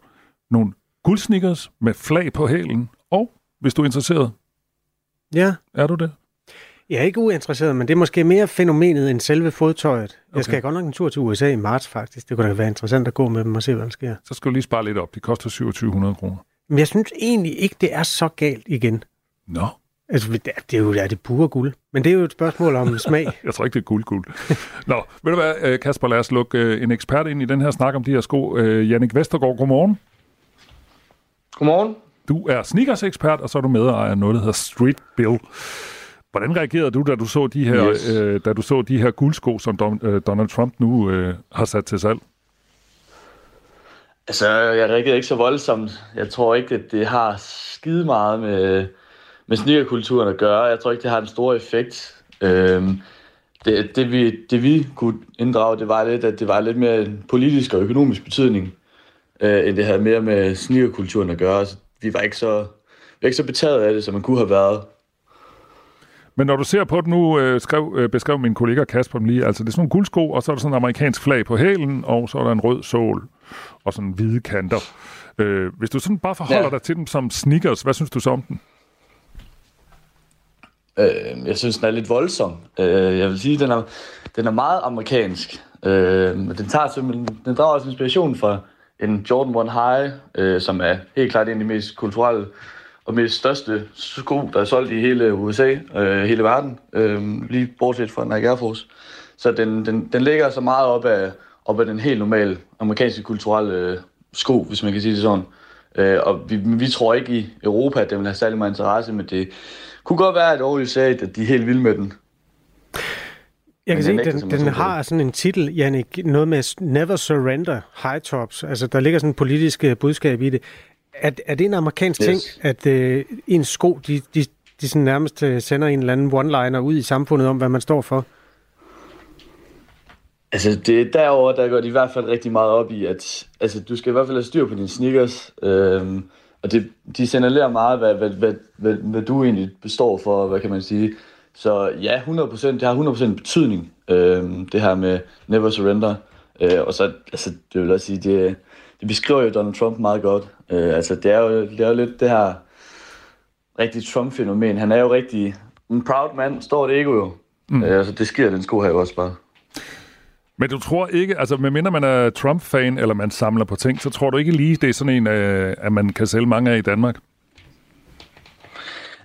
nogle guldsnickers med flag på hælen, og hvis du er interesseret, ja. er du det? Jeg er ikke uinteresseret, men det er måske mere fænomenet end selve fodtøjet. Okay. Jeg skal godt nok en tur til USA i marts faktisk. Det kunne da være interessant at gå med dem og se, hvad der sker. Så skal du lige spare lidt op. Det koster 2700 kroner. Men jeg synes egentlig ikke, det er så galt igen. Nå. Altså, det er, det er jo det er det pure guld. Men det er jo et spørgsmål om smag. jeg tror ikke, det er guld-guld. Nå, ved du hvad, øh, Kasper, lad os lukke øh, en ekspert ind i den her snak om de her sko. Øh, Jannik Vestergaard, godmorgen. Godmorgen. Du er sneakers-ekspert, og så er du medejer af noget, der hedder Street Bill. Hvordan reagerede du, da du så de her, yes. øh, da du så de her guldsko, som Don, øh, Donald Trump nu øh, har sat til salg? Altså, jeg reagerede ikke så voldsomt. Jeg tror ikke, at det har skide meget med, med sneakerkulturen at gøre. Jeg tror ikke, det har en stor effekt. Øhm, det, det, vi, det vi kunne inddrage, det var lidt, at det var lidt mere politisk og økonomisk betydning øh, end det havde mere med sneakerkulturen at gøre. Så vi var ikke så, vi var ikke så betaget af det, som man kunne have været. Men når du ser på det nu, øh, skrev, øh, beskrev min kollega Kasper dem lige, altså det er sådan nogle guldsko, og så er der sådan en amerikansk flag på hælen, og så er der en rød sål, og sådan hvide kanter. Øh, hvis du sådan bare forholder ja. dig til dem som sneakers, hvad synes du så om den? Øh, jeg synes, den er lidt voldsom. Øh, jeg vil sige, den er, den er meget amerikansk. Øh, den, tager simpelthen, den drager også inspiration fra en Jordan 1 High, øh, som er helt klart en af de mest kulturelle og mest største sko, der er solgt i hele USA, øh, hele verden, øh, lige bortset fra Nike Air Force. Så den, den, den ligger så meget op af, op af den helt normale amerikanske kulturelle øh, sko, hvis man kan sige det sådan. Øh, og vi, vi tror ikke i Europa, at den vil have særlig meget interesse, men det kunne godt være, at Aarhus sagde, at de er helt vilde med den. Jeg kan se, den, den har sådan en titel, Jannik, noget med Never Surrender High Tops. Altså, der ligger sådan en politisk uh, budskab i det. Er, er det en amerikansk yes. ting, at uh, en sko, de, de, de sådan nærmest uh, sender en eller anden one-liner ud i samfundet om, hvad man står for? Altså, det, derover der går de i hvert fald rigtig meget op i, at altså, du skal i hvert fald have styr på dine sneakers. Øhm, og det, de signalerer meget, hvad, hvad, hvad, hvad, hvad du egentlig består for, hvad kan man sige. Så ja, 100%, det har 100% betydning, øhm, det her med never surrender. Øh, og så, altså, det vil også sige, det, det beskriver jo Donald Trump meget godt. Øh, altså, det er, jo, det er jo lidt det her rigtig Trump-fænomen. Han er jo rigtig en proud man, står det ego jo. Mm. Øh, altså, det sker den sko her jo også bare. Men du tror ikke, altså medmindre man er Trump-fan, eller man samler på ting, så tror du ikke lige, det er sådan en, øh, at man kan sælge mange af i Danmark?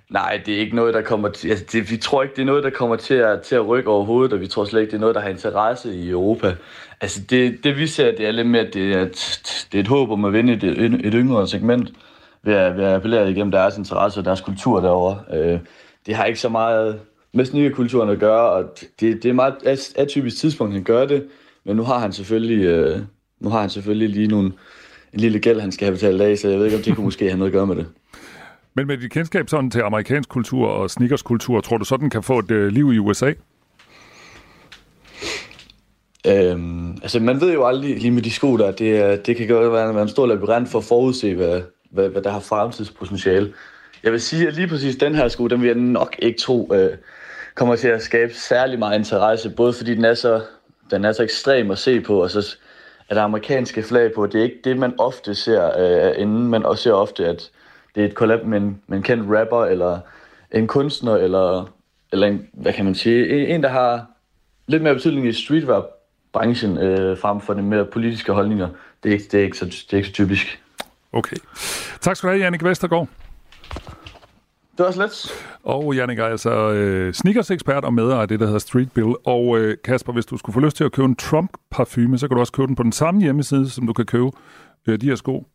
Nej, det er ikke noget, der kommer til... Altså, det, vi tror ikke, det er noget, der kommer til at, til at rykke overhovedet, og vi tror slet ikke, det er noget, der har interesse i Europa. Altså, det, det vi ser, det er lidt mere, at det er et, det er et håb om at vinde et, et yngre segment ved at, ved at appellere igennem deres interesse og deres kultur derovre. Øh, det har ikke så meget med sneakerkulturen at gøre, og det, det er et meget atypisk tidspunkt, han gør det, men nu har han selvfølgelig, øh, nu har han selvfølgelig lige nogle, en lille gæld, han skal have betalt af, så jeg ved ikke, om det kunne måske have noget at gøre med det. Men med dit kendskab sådan til amerikansk kultur og sneakerskultur, tror du så, den kan få et øh, liv i USA? Øhm, altså man ved jo aldrig lige med de sko der, det, det kan godt være en stor labyrint for at forudse, hvad, hvad, hvad der har fremtidspotentiale. Jeg vil sige, at lige præcis den her sko, den vil jeg nok ikke tro øh, kommer til at skabe særlig meget interesse, både fordi den er så, den er så ekstrem at se på, og så er der amerikanske flag på. Det er ikke det, man ofte ser øh, inden, man også ser ofte, at det er et collab med en, med en kendt rapper, eller en kunstner, eller, eller en, hvad kan man sige, en, der har lidt mere betydning i streetwear-branchen, øh, frem for de mere politiske holdninger. Det er ikke, det er ikke, så, det er ikke så typisk. Okay. Tak skal du have, Jannik Vestergaard. Det var slet. Og Jannik er altså øh, sneakers-ekspert og medejer af det, der hedder Street Bill. Og øh, Kasper, hvis du skulle få lyst til at købe en Trump-parfume, så kan du også købe den på den samme hjemmeside, som du kan købe øh, de her sko.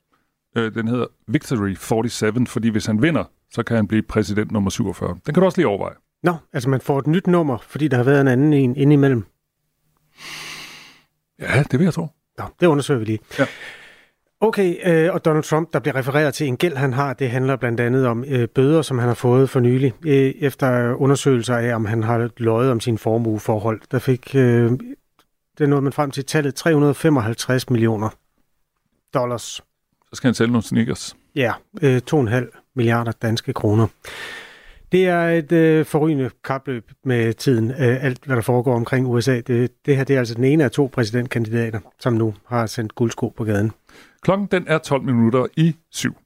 Øh, den hedder Victory 47, fordi hvis han vinder, så kan han blive præsident nummer 47. Den kan du også lige overveje. Nå, altså man får et nyt nummer, fordi der har været en anden en indimellem. Ja, det vil jeg tro. Nå, det undersøger vi lige. Ja. Okay, øh, og Donald Trump, der bliver refereret til en gæld, han har, det handler blandt andet om øh, bøder, som han har fået for nylig, øh, efter undersøgelser af, om han har løjet om sin formueforhold. Der fik, øh, det nåede man frem til tallet 355 millioner dollars. Så skal han sælge nogle sneakers. Ja, øh, 2,5 milliarder danske kroner. Det er et øh, forrygende kapløb med tiden, øh, alt hvad der foregår omkring USA. Det, det her det er altså den ene af to præsidentkandidater, som nu har sendt guldsko på gaden. Klokken den er 12 minutter i syv.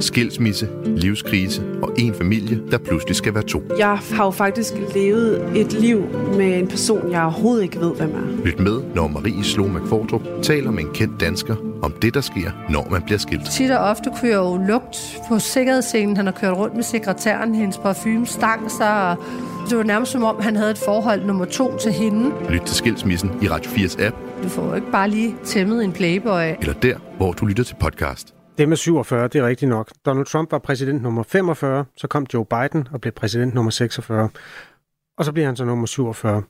Skilsmisse, livskrise og en familie, der pludselig skal være to. Jeg har jo faktisk levet et liv med en person, jeg overhovedet ikke ved, hvem er. Lyt med, når Marie Slå McFordrup taler med en kendt dansker om det, der sker, når man bliver skilt. Tit og ofte kunne jeg jo lugt på sikkerhedsscenen. Han har kørt rundt med sekretæren, hendes parfume stang sig, det var nærmest som om, han havde et forhold nummer to til hende. Lyt til Skilsmissen i Radio 4's app. Du får jo ikke bare lige tæmmet en playboy. Eller der, hvor du lytter til podcast. Det med 47, det er rigtigt nok. Donald Trump var præsident nummer 45, så kom Joe Biden og blev præsident nummer 46. Og så bliver han så nummer 47.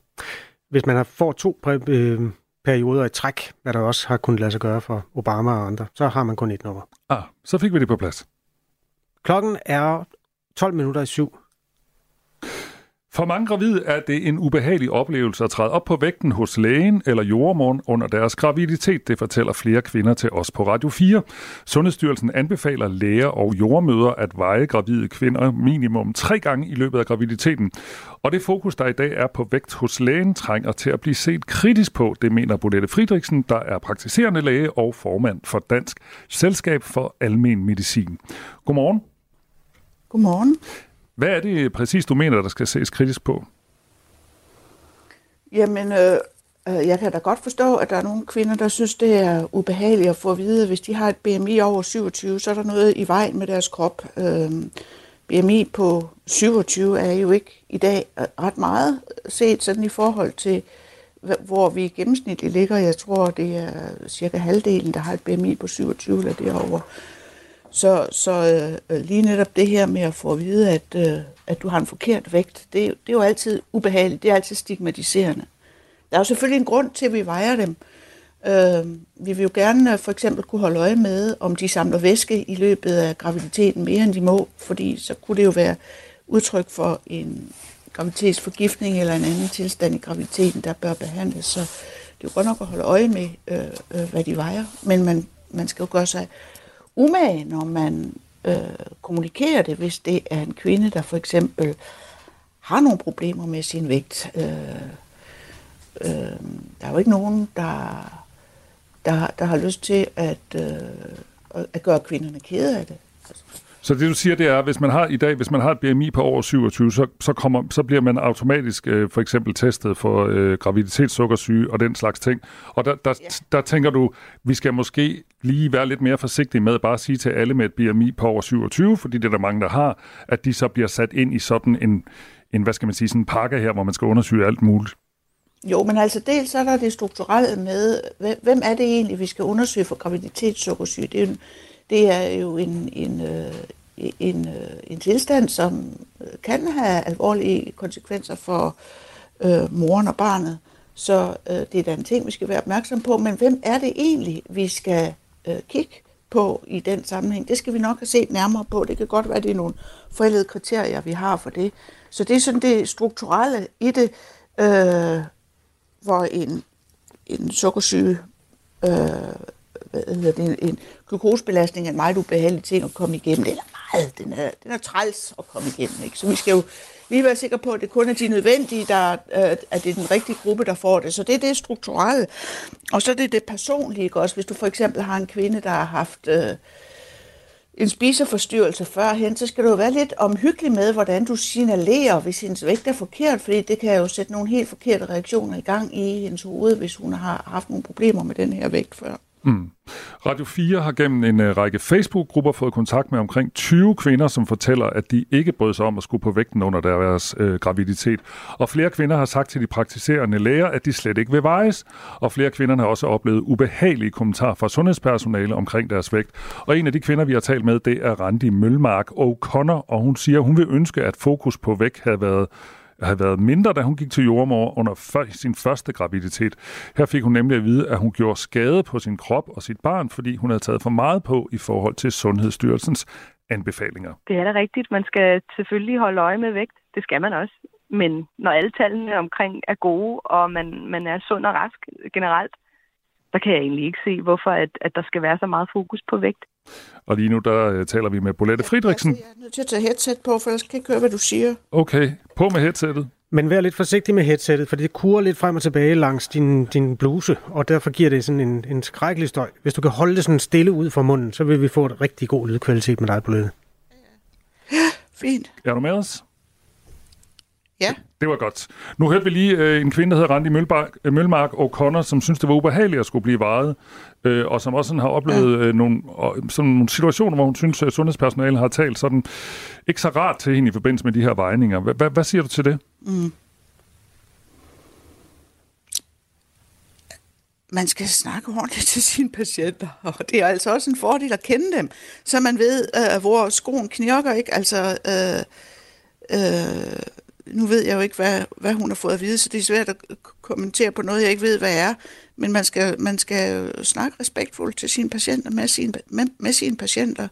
Hvis man har får to øh, perioder i træk, hvad der også har kunnet lade sig gøre for Obama og andre, så har man kun et nummer. Ah, så fik vi det på plads. Klokken er 12 minutter i syv. For mange gravide er det en ubehagelig oplevelse at træde op på vægten hos lægen eller jordmoren under deres graviditet, det fortæller flere kvinder til os på Radio 4. Sundhedsstyrelsen anbefaler læger og jordmøder at veje gravide kvinder minimum tre gange i løbet af graviditeten. Og det fokus, der i dag er på vægt hos lægen, trænger til at blive set kritisk på, det mener Bolette Friedrichsen, der er praktiserende læge og formand for Dansk Selskab for Almen Medicin. Godmorgen. Godmorgen. Hvad er det præcis, du mener, der skal ses kritisk på? Jamen, øh, øh, jeg kan da godt forstå, at der er nogle kvinder, der synes, det er ubehageligt at få at vide, at hvis de har et BMI over 27, så er der noget i vejen med deres krop. Øh, BMI på 27 er jo ikke i dag ret meget set sådan i forhold til, hvor vi gennemsnitligt ligger. Jeg tror, det er cirka halvdelen, der har et BMI på 27 eller derovre. Så, så øh, lige netop det her med at få at vide, at, øh, at du har en forkert vægt, det, det er jo altid ubehageligt, det er altid stigmatiserende. Der er jo selvfølgelig en grund til, at vi vejer dem. Øh, vi vil jo gerne øh, for eksempel kunne holde øje med, om de samler væske i løbet af graviditeten mere end de må, fordi så kunne det jo være udtryk for en graviditetsforgiftning eller en anden tilstand i graviditeten, der bør behandles. Så det er jo godt nok at holde øje med, øh, øh, hvad de vejer, men man, man skal jo gøre sig umage, når man øh, kommunikerer det, hvis det er en kvinde, der for eksempel har nogle problemer med sin vægt. Øh, øh, der er jo ikke nogen, der, der, der har lyst til at, øh, at gøre kvinderne kede af det. Så det du siger, det er, at hvis man har i dag, hvis man har et BMI på over 27, så, så, kommer, så bliver man automatisk øh, for eksempel testet for øh, graviditetssukkersyge og den slags ting. Og der, der, ja. der tænker du, vi skal måske lige være lidt mere forsigtig med at bare sige til alle med et BMI på over 27, fordi det er der mange, der har, at de så bliver sat ind i sådan en, en hvad skal man sige, sådan en pakke her, hvor man skal undersøge alt muligt. Jo, men altså dels er der det strukturelle med, hvem er det egentlig, vi skal undersøge for graviditetssukkersyge? Det er jo, det er jo en, en, øh, en, en, en tilstand, som øh, kan have alvorlige konsekvenser for øh, moren og barnet. Så øh, det er da en ting, vi skal være opmærksom på. Men hvem er det egentlig, vi skal øh, kigge på i den sammenhæng? Det skal vi nok have set nærmere på. Det kan godt være, at det er nogle forældede kriterier, vi har for det. Så det er sådan det strukturelle i det, øh, hvor en, en sukkersyge øh, hvad hedder det, en glukosebelastning er en meget ubehagelig ting at komme igennem. Det er meget, den er, den er træls at komme igennem. Ikke? Så vi skal jo vi være sikre på, at det kun er de nødvendige, der, øh, at det er den rigtige gruppe, der får det. Så det er det strukturelle. Og så er det det personlige også. Hvis du for eksempel har en kvinde, der har haft øh, en spiseforstyrrelse førhen, så skal du være lidt omhyggelig med, hvordan du signalerer, hvis hendes vægt er forkert, fordi det kan jo sætte nogle helt forkerte reaktioner i gang i hendes hoved, hvis hun har haft nogle problemer med den her vægt før. Mm. Radio 4 har gennem en øh, række Facebook-grupper fået kontakt med omkring 20 kvinder, som fortæller, at de ikke brød sig om at skulle på vægten under deres øh, graviditet. Og flere kvinder har sagt til de praktiserende læger, at de slet ikke vil vejes. Og flere kvinder har også oplevet ubehagelige kommentarer fra sundhedspersonale omkring deres vægt. Og en af de kvinder, vi har talt med, det er Randi Mølmark O'Connor, og hun siger, at hun vil ønske, at fokus på vægt havde været havde været mindre, da hun gik til jordmor under sin første graviditet. Her fik hun nemlig at vide, at hun gjorde skade på sin krop og sit barn, fordi hun havde taget for meget på i forhold til Sundhedsstyrelsens anbefalinger. Det er da rigtigt. Man skal selvfølgelig holde øje med vægt. Det skal man også. Men når alle tallene omkring er gode, og man, man er sund og rask generelt, så kan jeg egentlig ikke se, hvorfor at, at der skal være så meget fokus på vægt. Og lige nu, der uh, taler vi med Bolette Friedrichsen. Jeg er nødt til at tage headset på, for ellers kan jeg ikke høre, hvad du siger. Okay, på med headsettet. Men vær lidt forsigtig med headsettet, for det kurer lidt frem og tilbage langs din, din bluse, og derfor giver det sådan en, en skrækkelig støj. Hvis du kan holde det sådan stille ud fra munden, så vil vi få et rigtig god lydkvalitet med dig, Bolette. Ja, fint. Er du med os? Ja. Det var godt. Nu hørte vi lige øh, en kvinde, der hedder Randi Mølmark, øh, Mølmark O'Connor, som synes det var ubehageligt at skulle blive varet, øh, og som også sådan har oplevet ja. øh, nogle, sådan nogle situationer, hvor hun synes, at sundhedspersonalet har talt sådan ikke så rart til hende i forbindelse med de her vejninger. Hvad siger du til det? Mm. man skal snakke ordentligt til sine patienter, og det er altså også en fordel at kende dem, så man ved, øh, hvor skoen knirker, ikke? Altså, øh, øh, nu ved jeg jo ikke, hvad, hvad hun har fået at vide, så det er svært at kommentere på noget, jeg ikke ved, hvad er. Men man skal, man skal snakke respektfuldt til sine patienter, med, sine, med, med sine patienter.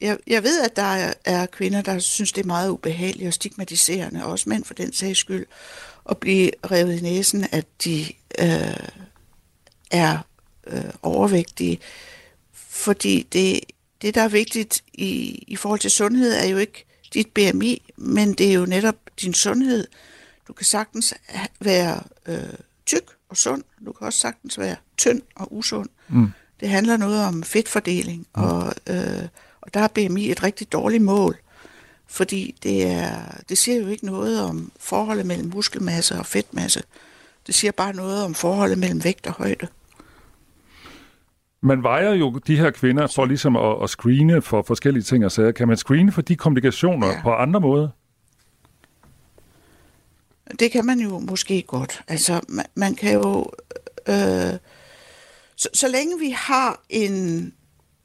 Jeg, jeg ved, at der er, er kvinder, der synes, det er meget ubehageligt og stigmatiserende, og også mænd for den sags skyld, at blive revet i næsen, at de øh, er øh, overvægtige. Fordi det, det, der er vigtigt i, i forhold til sundhed, er jo ikke dit BMI, men det er jo netop din sundhed. Du kan sagtens være øh, tyk og sund. Du kan også sagtens være tynd og usund. Mm. Det handler noget om fedtfordeling, mm. og, øh, og der er BMI et rigtig dårligt mål. Fordi det, er, det siger jo ikke noget om forholdet mellem muskelmasse og fedtmasse. Det siger bare noget om forholdet mellem vægt og højde. Man vejer jo de her kvinder for ligesom at, at screene for forskellige ting og sager. Kan man screene for de komplikationer ja. på andre måder? Det kan man jo måske godt. Altså, man, man kan jo... Øh, så, så længe vi har en,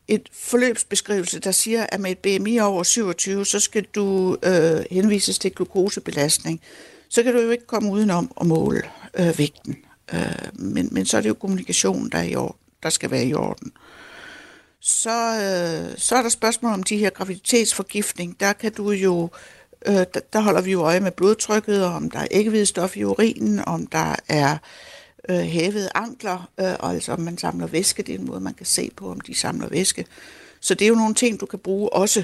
et forløbsbeskrivelse, der siger, at med et BMI over 27, så skal du øh, henvises til glukosebelastning, så kan du jo ikke komme udenom at måle øh, vægten. Øh, men, men så er det jo kommunikation, der, er i orden, der skal være i orden. Så, øh, så er der spørgsmål om de her graviditetsforgiftning. Der kan du jo øh, Øh, der, der holder vi jo øje med blodtrykket, og om der er æggehvidestof i urinen, om der er øh, hævede ankler, øh, og altså om man samler væske. Det er en måde, man kan se på, om de samler væske. Så det er jo nogle ting, du kan bruge også.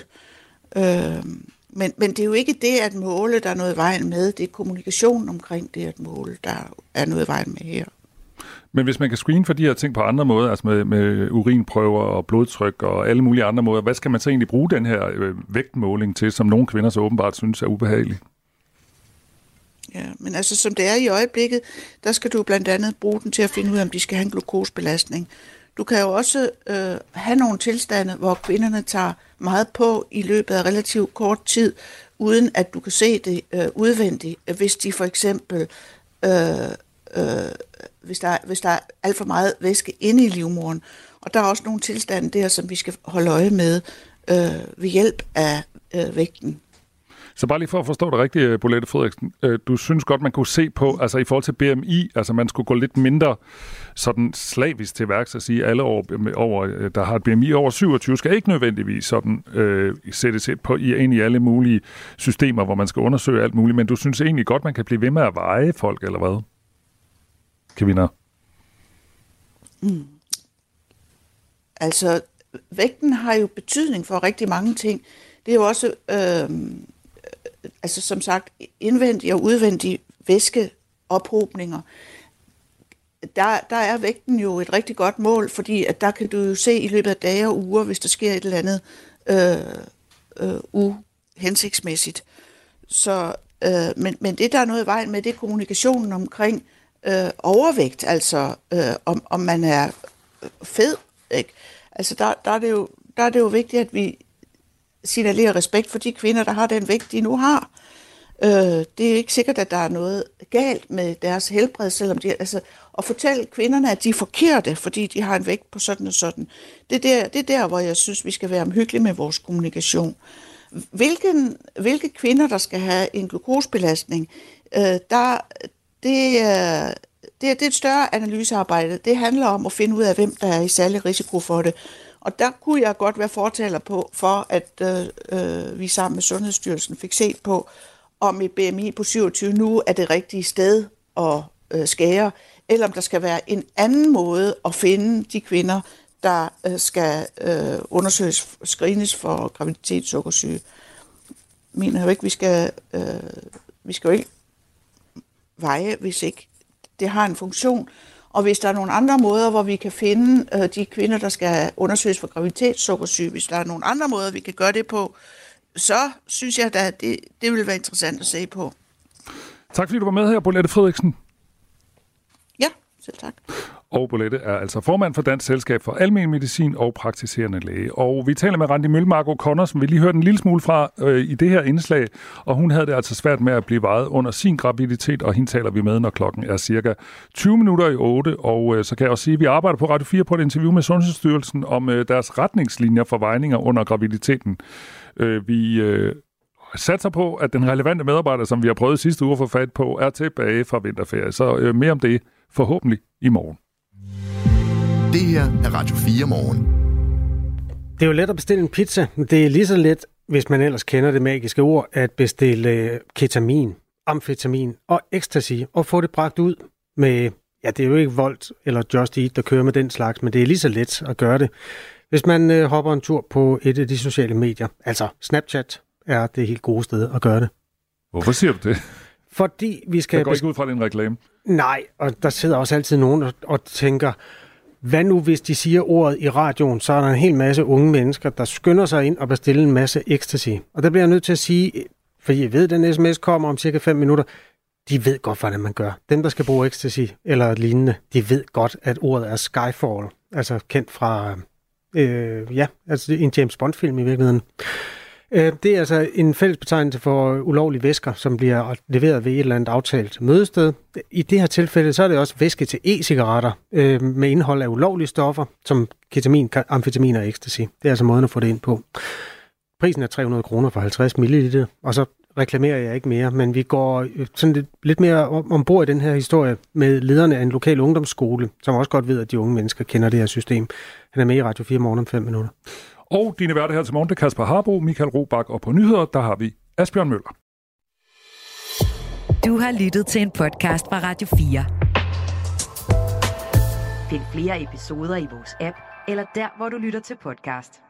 Øh, men, men det er jo ikke det at måle, der er noget vejen med. Det er kommunikationen omkring det at måle, der er noget vejen med her. Men hvis man kan screene for de her ting på andre måder, altså med, med urinprøver og blodtryk og alle mulige andre måder, hvad skal man så egentlig bruge den her øh, vægtmåling til, som nogle kvinder så åbenbart synes er ubehagelig? Ja, men altså som det er i øjeblikket, der skal du blandt andet bruge den til at finde ud af, om de skal have en glukosebelastning. Du kan jo også øh, have nogle tilstande, hvor kvinderne tager meget på i løbet af relativt kort tid, uden at du kan se det øh, udvendigt, hvis de for eksempel øh, øh, hvis, der, hvis der er alt for meget væske inde i livmoderen. Og der er også nogle tilstande der, som vi skal holde øje med øh, ved hjælp af øh, vægten. Så bare lige for at forstå det rigtigt, øh, Bolette Frederiksen, øh, du synes godt, man kunne se på, altså i forhold til BMI, altså man skulle gå lidt mindre sådan slavisk til værks at sige, alle over, over, øh, der har et BMI over 27, skal ikke nødvendigvis sådan øh, sættes på i, ind i alle mulige systemer, hvor man skal undersøge alt muligt, men du synes egentlig godt, man kan blive ved med at veje folk, eller hvad? Kvinder? Mm. Altså, vægten har jo betydning for rigtig mange ting. Det er jo også, øhm, øh, altså som sagt, indvendige og udvendige væskeophobninger. Der, der er vægten jo et rigtig godt mål, fordi at der kan du jo se i løbet af dage og uger, hvis der sker et eller andet øh, øh, uhensigtsmæssigt. Så, øh, men, men det, der er noget i vejen med, det er kommunikationen omkring, øh, Øh, overvægt, altså øh, om, om man er øh, fed. Ikke? Altså der, der, er det jo, der er det jo vigtigt, at vi signalerer respekt for de kvinder, der har den vægt, de nu har. Øh, det er ikke sikkert, at der er noget galt med deres helbred, selvom de... Altså, og fortælle kvinderne, at de er forkerte, fordi de har en vægt på sådan og sådan. Det er der, det er der hvor jeg synes, vi skal være omhyggelige med vores kommunikation. Hvilken, hvilke kvinder, der skal have en glukosebelastning, øh, der, det, det, det er et større analysearbejde. Det handler om at finde ud af, hvem der er i særlig risiko for det. Og der kunne jeg godt være fortaler på, for at øh, øh, vi sammen med Sundhedsstyrelsen fik set på, om et BMI på 27 nu er det rigtige sted at øh, skære, eller om der skal være en anden måde at finde de kvinder, der øh, skal øh, undersøges, screenes for graviditetssukkersyge. Jeg mener jo ikke, vi skal, øh, vi skal jo ikke veje, hvis ikke det har en funktion. Og hvis der er nogle andre måder, hvor vi kan finde øh, de kvinder, der skal undersøges for graviditetssukkersyge, hvis der er nogle andre måder, vi kan gøre det på, så synes jeg at det, det vil være interessant at se på. Tak fordi du var med her, Bolette Frederiksen. Ja, selv tak. Og Bolette er altså formand for Dansk Selskab for Almen Medicin og praktiserende læge. Og vi taler med Randi Mølmark O'Connor, som vi lige hørte en lille smule fra øh, i det her indslag. Og hun havde det altså svært med at blive vejet under sin graviditet, og hende taler vi med, når klokken er cirka 20 minutter i 8. Og øh, så kan jeg også sige, at vi arbejder på Radio 4 på et interview med Sundhedsstyrelsen om øh, deres retningslinjer for vejninger under graviditeten. Øh, vi øh, satser på, at den relevante medarbejder, som vi har prøvet sidste uge at få fat på, er tilbage fra vinterferie. Så øh, mere om det forhåbentlig i morgen. Det her er Radio 4 morgen. Det er jo let at bestille en pizza, men det er lige så let, hvis man ellers kender det magiske ord, at bestille ketamin, amfetamin og ecstasy og få det bragt ud med, ja, det er jo ikke Volt eller Just Eat, der kører med den slags, men det er lige så let at gøre det. Hvis man øh, hopper en tur på et af de sociale medier, altså Snapchat, er det helt gode sted at gøre det. Hvorfor siger du det? Fordi vi skal... Jeg går ikke ud fra din reklame. Nej, og der sidder også altid nogen og, og tænker, hvad nu hvis de siger ordet i radioen, så er der en hel masse unge mennesker, der skynder sig ind og bestiller en masse ecstasy. Og der bliver jeg nødt til at sige, fordi jeg ved, at den sms kommer om cirka 5 minutter, de ved godt, hvordan man gør. Dem, der skal bruge ecstasy eller lignende, de ved godt, at ordet er Skyfall, altså kendt fra, øh, ja, altså en James Bond-film i virkeligheden. Øh, det er altså en fælles betegnelse for ulovlige væsker, som bliver leveret ved et eller andet aftalt mødested. I det her tilfælde, så er det også væske til e-cigaretter øh, med indhold af ulovlige stoffer, som ketamin, amfetamin og ecstasy. Det er altså måden at få det ind på. Prisen er 300 kroner for 50 ml, og så reklamerer jeg ikke mere, men vi går øh, sådan lidt, lidt mere ombord i den her historie med lederne af en lokal ungdomsskole, som også godt ved, at de unge mennesker kender det her system. Han er med i Radio 4 morgen om 5 minutter. Og dine værter her til morgen, det er Kasper Harbo, Michael Robach, og på nyheder, der har vi Asbjørn Møller. Du har lyttet til en podcast fra Radio 4. Find flere episoder i vores app, eller der, hvor du lytter til podcast.